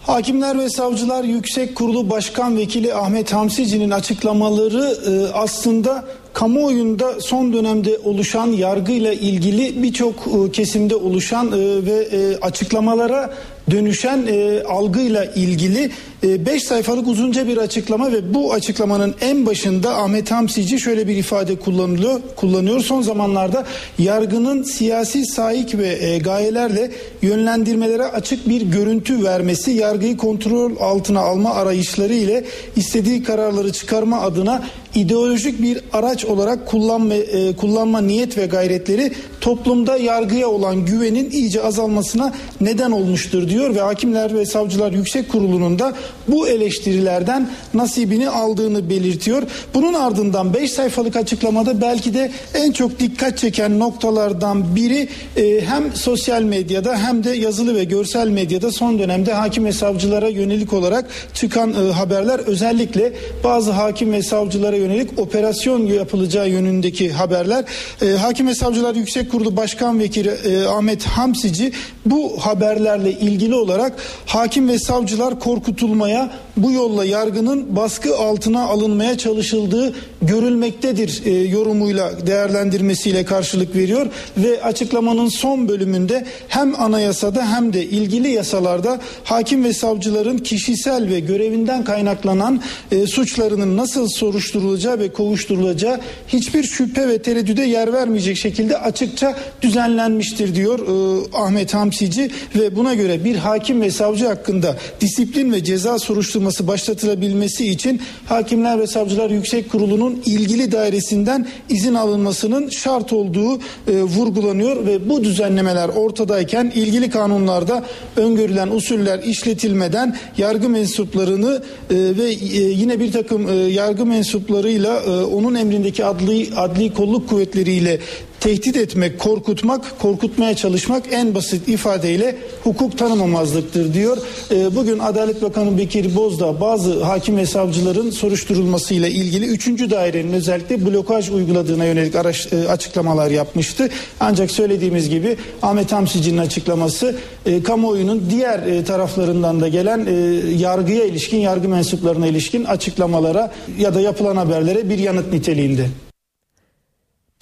Hakimler ve Savcılar Yüksek Kurulu Başkan Vekili Ahmet Hamsici'nin açıklamaları e, aslında kamuoyunda son dönemde oluşan yargıyla ilgili birçok e, kesimde oluşan e, ve açıklamalara dönüşen e, algıyla ilgili 5 e, sayfalık uzunca bir açıklama ve bu açıklamanın en başında Ahmet Hamsici şöyle bir ifade kullanılıyor. kullanıyor. Son zamanlarda yargının siyasi sahik ve e, gayelerle yönlendirmelere açık bir görüntü vermesi, yargıyı kontrol altına alma arayışları ile istediği kararları çıkarma adına ideolojik bir araç olarak kullanma, e, kullanma niyet ve gayretleri toplumda yargıya olan güvenin iyice azalmasına neden olmuştur diyor ve Hakimler ve Savcılar Yüksek Kurulu'nun da bu eleştirilerden nasibini aldığını belirtiyor. Bunun ardından 5 sayfalık açıklamada belki de en çok dikkat çeken noktalardan biri e, hem sosyal medyada hem de yazılı ve görsel medyada son dönemde hakim ve savcılara yönelik olarak çıkan e, haberler özellikle bazı hakim ve savcılara yönelik operasyon yapılacağı yönündeki haberler. E, hakim ve Savcılar Yüksek Kurulu Başkan Vekili e, Ahmet Hamsici bu haberlerle ilgili olarak hakim ve savcılar korkutulmaya bu yolla yargının baskı altına alınmaya çalışıldığı görülmektedir e, yorumuyla değerlendirmesiyle karşılık veriyor ve açıklamanın son bölümünde hem anayasada hem de ilgili yasalarda hakim ve savcıların kişisel ve görevinden kaynaklanan e, suçlarının nasıl soruşturulacağı ve kovuşturulacağı hiçbir şüphe ve tereddüde yer vermeyecek şekilde açıkça düzenlenmiştir diyor e, Ahmet Hamsici ve buna göre bir hakim ve savcı hakkında disiplin ve ceza soruşturması başlatılabilmesi için Hakimler ve Savcılar Yüksek Kurulu'nun ilgili dairesinden izin alınmasının şart olduğu e, vurgulanıyor ve bu düzenlemeler ortadayken ilgili kanunlarda öngörülen usuller işletilmeden yargı mensuplarını e, ve e, yine bir takım e, yargı mensuplarıyla e, onun emrindeki adli adli kolluk kuvvetleriyle tehdit etmek, korkutmak, korkutmaya çalışmak en basit ifadeyle hukuk tanımamazlıktır diyor. E, bugün Adalet Bakanı Bekir Bozdağ bazı hakim ve savcıların soruşturulmasıyla ilgili 3. dairenin özellikle blokaj uyguladığına yönelik e, açıklamalar yapmıştı. Ancak söylediğimiz gibi Ahmet Hamsici'nin açıklaması e, kamuoyunun diğer e, taraflarından da gelen e, yargıya ilişkin, yargı mensuplarına ilişkin açıklamalara ya da yapılan haberlere bir yanıt niteliğinde.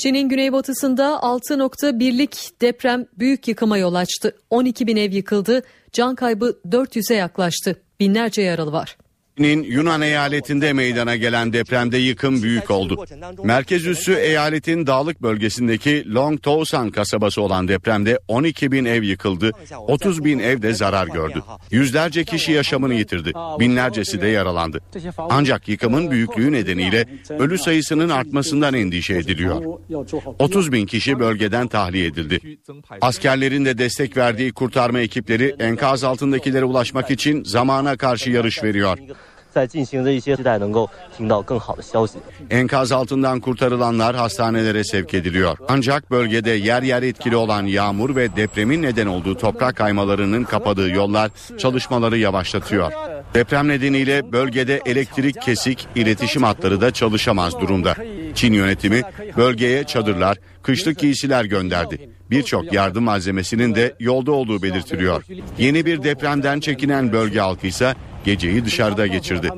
Çin'in güneybatısında 6.1'lik deprem büyük yıkıma yol açtı. 12 bin ev yıkıldı, can kaybı 400'e yaklaştı. Binlerce yaralı var. Çin'in Yunan eyaletinde meydana gelen depremde yıkım büyük oldu. Merkez üssü eyaletin dağlık bölgesindeki Long Towsan kasabası olan depremde 12 bin ev yıkıldı, 30 bin ev de zarar gördü. Yüzlerce kişi yaşamını yitirdi, binlercesi de yaralandı. Ancak yıkımın büyüklüğü nedeniyle ölü sayısının artmasından endişe ediliyor. 30 bin kişi bölgeden tahliye edildi. Askerlerin de destek verdiği kurtarma ekipleri enkaz altındakilere ulaşmak için zamana karşı yarış veriyor. 在进行的一些期待能够听到更好的消息。Enkaz altından kurtarılanlar hastanelere sevk ediliyor. Ancak bölgede yer yer etkili olan yağmur ve depremin neden olduğu toprak kaymalarının kapadığı yollar çalışmaları yavaşlatıyor. Deprem nedeniyle bölgede elektrik kesik, iletişim hatları da çalışamaz durumda. Çin yönetimi bölgeye çadırlar, kışlık giysiler gönderdi. Birçok yardım malzemesinin de yolda olduğu belirtiliyor. Yeni bir depremden çekinen bölge halkı ise geceyi dışarıda geçirdi.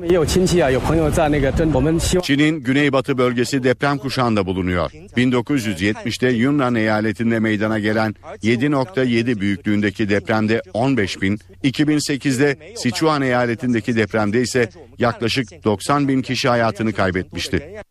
Çin'in güneybatı bölgesi deprem kuşağında bulunuyor. 1970'te Yunnan eyaletinde meydana gelen 7.7 büyüklüğündeki depremde 15 bin, 2008'de Sichuan eyaletindeki depremde ise yaklaşık 90 bin kişi hayatını kaybetmişti.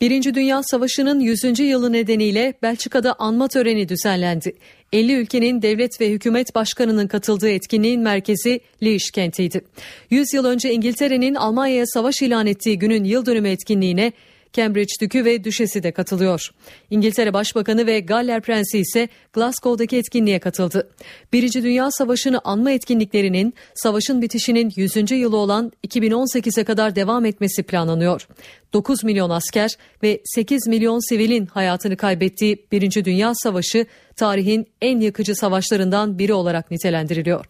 Birinci Dünya Savaşı'nın 100. yılı nedeniyle Belçika'da anma töreni düzenlendi. 50 ülkenin devlet ve hükümet başkanının katıldığı etkinliğin merkezi Liège kentiydi. 100 yıl önce İngiltere'nin Almanya'ya savaş ilan ettiği günün yıl dönümü etkinliğine Cambridge Dükü ve Düşesi de katılıyor. İngiltere Başbakanı ve Galler Prensi ise Glasgow'daki etkinliğe katıldı. Birinci Dünya Savaşı'nı anma etkinliklerinin savaşın bitişinin 100. yılı olan 2018'e kadar devam etmesi planlanıyor. 9 milyon asker ve 8 milyon sivilin hayatını kaybettiği Birinci Dünya Savaşı tarihin en yakıcı savaşlarından biri olarak nitelendiriliyor.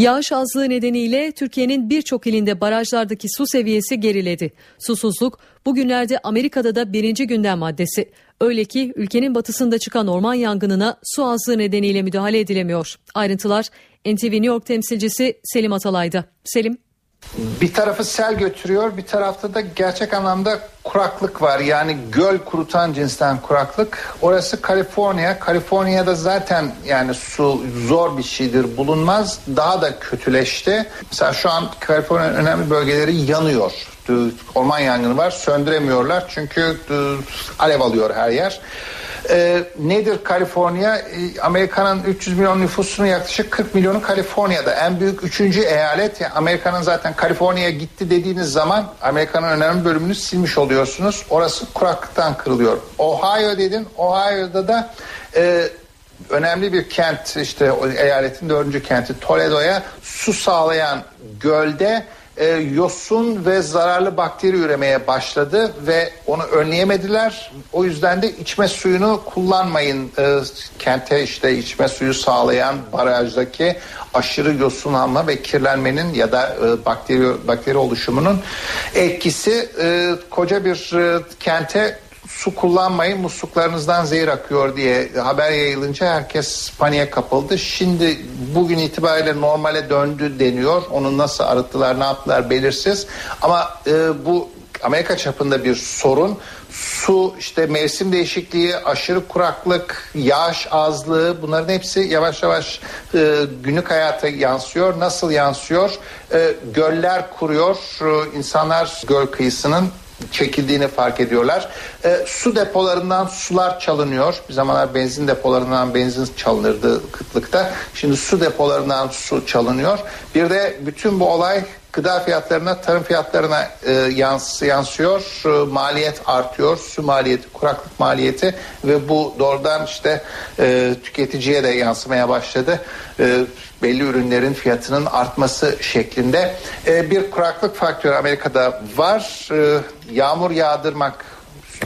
Yağış azlığı nedeniyle Türkiye'nin birçok ilinde barajlardaki su seviyesi geriledi. Susuzluk bugünlerde Amerika'da da birinci gündem maddesi. Öyle ki ülkenin batısında çıkan orman yangınına su azlığı nedeniyle müdahale edilemiyor. Ayrıntılar NTV New York temsilcisi Selim Atalay'da. Selim. Bir tarafı sel götürüyor, bir tarafta da gerçek anlamda kuraklık var. Yani göl kurutan cinsten kuraklık. Orası Kaliforniya. Kaliforniya'da zaten yani su zor bir şeydir, bulunmaz. Daha da kötüleşti. Mesela şu an Kaliforniya'nın önemli bölgeleri yanıyor. Orman yangını var, söndüremiyorlar çünkü alev alıyor her yer. E, nedir Kaliforniya? E, Amerika'nın 300 milyon nüfusunun yaklaşık 40 milyonu Kaliforniya'da. En büyük üçüncü eyalet. Yani Amerika'nın zaten Kaliforniya gitti dediğiniz zaman Amerika'nın önemli bölümünü silmiş oluyorsunuz. Orası kuraklıktan kırılıyor. Ohio dedin. Ohio'da da e, önemli bir kent işte eyaletin dördüncü kenti Toledo'ya su sağlayan gölde e, yosun ve zararlı bakteri üremeye başladı ve onu önleyemediler. O yüzden de içme suyunu kullanmayın. E, kente işte içme suyu sağlayan barajdaki aşırı yosunlanma ve kirlenmenin ya da e, bakteri bakteri oluşumunun etkisi e, koca bir e, kente su kullanmayın musluklarınızdan zehir akıyor diye haber yayılınca herkes paniğe kapıldı. Şimdi bugün itibariyle normale döndü deniyor. Onu nasıl arıttılar ne yaptılar belirsiz. Ama e, bu Amerika çapında bir sorun. Su, işte mevsim değişikliği, aşırı kuraklık, yağış azlığı bunların hepsi yavaş yavaş e, günlük hayata yansıyor. Nasıl yansıyor? E, göller kuruyor. E, insanlar göl kıyısının çekildiğini fark ediyorlar. E, su depolarından sular çalınıyor. Bir zamanlar benzin depolarından benzin çalınırdı kıtlıkta. Şimdi su depolarından su çalınıyor. Bir de bütün bu olay gıda fiyatlarına, tarım fiyatlarına e, yans, yansıyor. E, maliyet artıyor. Su maliyeti, kuraklık maliyeti ve bu doğrudan işte e, tüketiciye de yansımaya başladı. E, belli ürünlerin fiyatının artması şeklinde e, bir kuraklık faktörü Amerika'da var. E, yağmur yağdırmak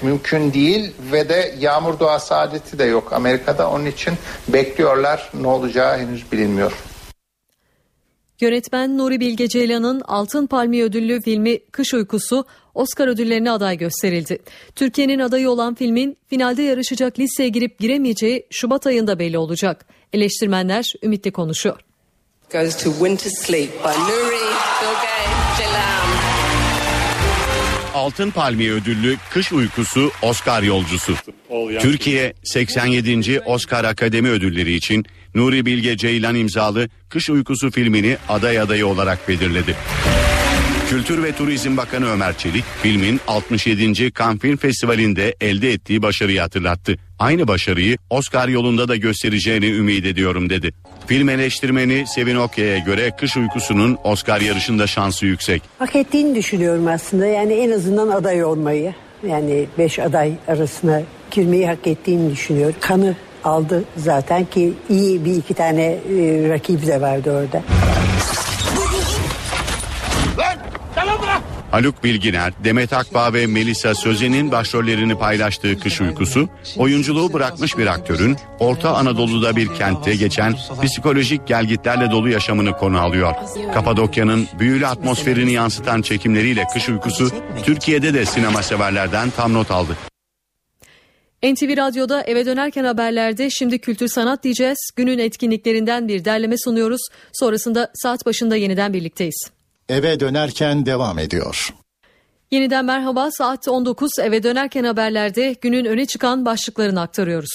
mümkün değil ve de yağmur doğası adeti de yok Amerika'da. Onun için bekliyorlar. Ne olacağı henüz bilinmiyor. Yönetmen Nuri Bilge Ceylan'ın Altın Palmiye ödüllü filmi Kış Uykusu Oscar ödüllerine aday gösterildi. Türkiye'nin adayı olan filmin finalde yarışacak listeye girip giremeyeceği Şubat ayında belli olacak. Eleştirmenler ümitli konuşuyor. Goes to Winter Sleep by Nuri Bilge Ceylan. Altın Palmiye ödüllü Kış Uykusu Oscar yolcusu. Türkiye 87. Oscar Akademi Ödülleri için Nuri Bilge Ceylan imzalı Kış Uykusu filmini aday adayı olarak belirledi. Kültür ve Turizm Bakanı Ömer Çelik filmin 67. Cannes Film Festivali'nde elde ettiği başarıyı hatırlattı. Aynı başarıyı Oscar yolunda da göstereceğini ümit ediyorum dedi. Film eleştirmeni Sevin Okya'ya göre Kış Uykusu'nun Oscar yarışında şansı yüksek. Hak ettiğini düşünüyorum aslında yani en azından aday olmayı yani 5 aday arasına girmeyi hak ettiğini düşünüyorum. Kanı aldı zaten ki iyi bir iki tane e, rakip de vardı orada. Haluk Bilginer, Demet Akbağ ve Melisa Sözen'in başrollerini paylaştığı Kış Uykusu, oyunculuğu bırakmış bir aktörün Orta Anadolu'da bir kentte geçen psikolojik gelgitlerle dolu yaşamını konu alıyor. Kapadokya'nın büyülü atmosferini yansıtan çekimleriyle Kış Uykusu, Türkiye'de de sinema severlerden tam not aldı. NTV Radyo'da eve dönerken haberlerde şimdi kültür sanat diyeceğiz. Günün etkinliklerinden bir derleme sunuyoruz. Sonrasında saat başında yeniden birlikteyiz. Eve dönerken devam ediyor. Yeniden merhaba saat 19 eve dönerken haberlerde günün öne çıkan başlıklarını aktarıyoruz.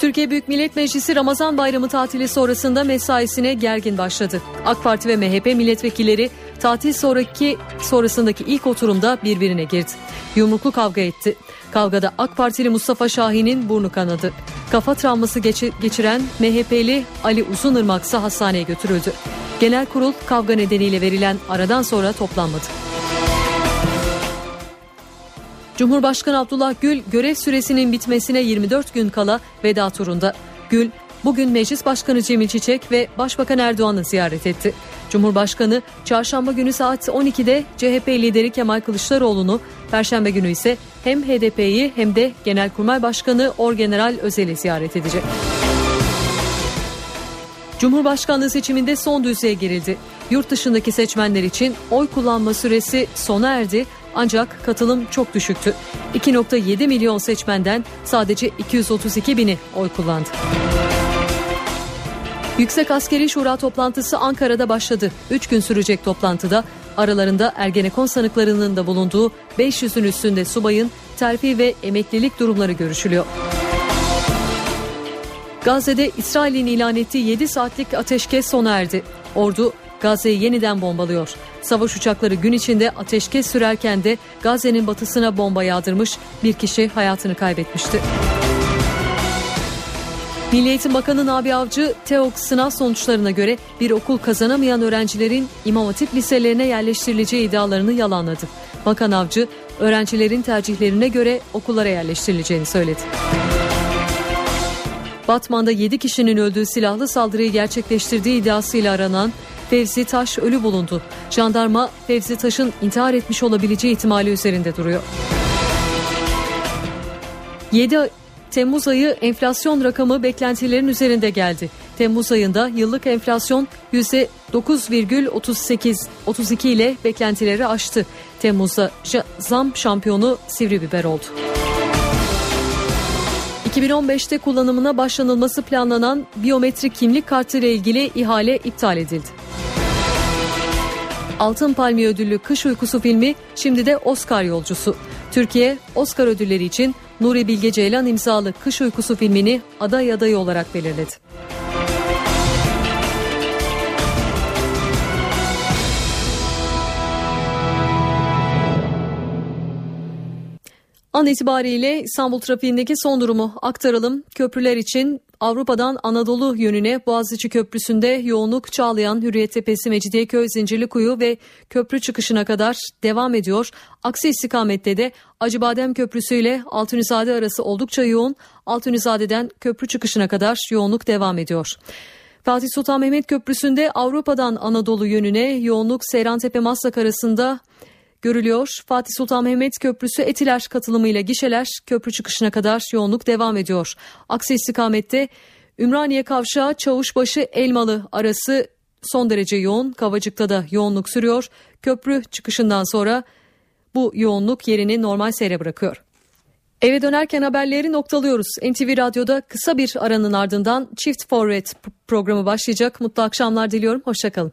Türkiye Büyük Millet Meclisi Ramazan Bayramı tatili sonrasında mesaisine gergin başladı. AK Parti ve MHP milletvekilleri tatil sonraki sonrasındaki ilk oturumda birbirine girdi. Yumruklu kavga etti. Kavgada AK Partili Mustafa Şahin'in burnu kanadı. Kafa travması geçiren MHP'li Ali Uzunırmak ise hastaneye götürüldü. Genel kurul kavga nedeniyle verilen aradan sonra toplanmadı. Cumhurbaşkanı Abdullah Gül görev süresinin bitmesine 24 gün kala veda turunda. Gül bugün Meclis Başkanı Cemil Çiçek ve Başbakan Erdoğan'ı ziyaret etti. Cumhurbaşkanı çarşamba günü saat 12'de CHP lideri Kemal Kılıçdaroğlu'nu, perşembe günü ise hem HDP'yi hem de Genelkurmay Başkanı Orgeneral Özel'i ziyaret edecek. Cumhurbaşkanlığı seçiminde son düzeye girildi. Yurt dışındaki seçmenler için oy kullanma süresi sona erdi ancak katılım çok düşüktü. 2.7 milyon seçmenden sadece 232 bini oy kullandı. Yüksek Askeri Şura toplantısı Ankara'da başladı. 3 gün sürecek toplantıda aralarında Ergenekon sanıklarının da bulunduğu 500'ün üstünde subayın terfi ve emeklilik durumları görüşülüyor. Gazze'de İsrail'in ilan ettiği 7 saatlik ateşkes sona erdi. Ordu Gazze'yi yeniden bombalıyor. Savaş uçakları gün içinde ateşkes sürerken de Gazze'nin batısına bomba yağdırmış bir kişi hayatını kaybetmişti. Milli Eğitim Bakanı Nabi Avcı, TEOK sınav sonuçlarına göre bir okul kazanamayan öğrencilerin İmam Hatip liselerine yerleştirileceği iddialarını yalanladı. Bakan Avcı, öğrencilerin tercihlerine göre okullara yerleştirileceğini söyledi. Batman'da 7 kişinin öldüğü silahlı saldırıyı gerçekleştirdiği iddiasıyla aranan Fevzi Taş ölü bulundu. Jandarma Fevzi Taş'ın intihar etmiş olabileceği ihtimali üzerinde duruyor. 7 Temmuz ayı enflasyon rakamı beklentilerin üzerinde geldi. Temmuz ayında yıllık enflasyon %9,38 32 ile beklentileri aştı. Temmuz'da zam şampiyonu sivri biber oldu. 2015'te kullanımına başlanılması planlanan biyometrik kimlik kartı ile ilgili ihale iptal edildi. Altın Palmiye ödüllü Kış Uykusu filmi şimdi de Oscar yolcusu. Türkiye Oscar ödülleri için Nuri Bilge Ceylan imzalı Kış Uykusu filmini aday adayı olarak belirledi. An itibariyle İstanbul trafiğindeki son durumu aktaralım. Köprüler için Avrupa'dan Anadolu yönüne Boğaziçi Köprüsü'nde yoğunluk Çağlayan, Hürriyet Tepesi, Mecidiyeköy, Zincirlikuyu ve köprü çıkışına kadar devam ediyor. Aksi istikamette de Acıbadem Köprüsü ile Altunizade arası oldukça yoğun. Altunizade'den köprü çıkışına kadar yoğunluk devam ediyor. Fatih Sultan Mehmet Köprüsü'nde Avrupa'dan Anadolu yönüne yoğunluk Seyrantepe Maslak arasında görülüyor. Fatih Sultan Mehmet Köprüsü Etiler katılımıyla gişeler köprü çıkışına kadar yoğunluk devam ediyor. Aksi istikamette Ümraniye Kavşağı Çavuşbaşı Elmalı arası son derece yoğun. Kavacık'ta da yoğunluk sürüyor. Köprü çıkışından sonra bu yoğunluk yerini normal seyre bırakıyor. Eve dönerken haberleri noktalıyoruz. NTV Radyo'da kısa bir aranın ardından Çift Forvet programı başlayacak. Mutlu akşamlar diliyorum. Hoşçakalın.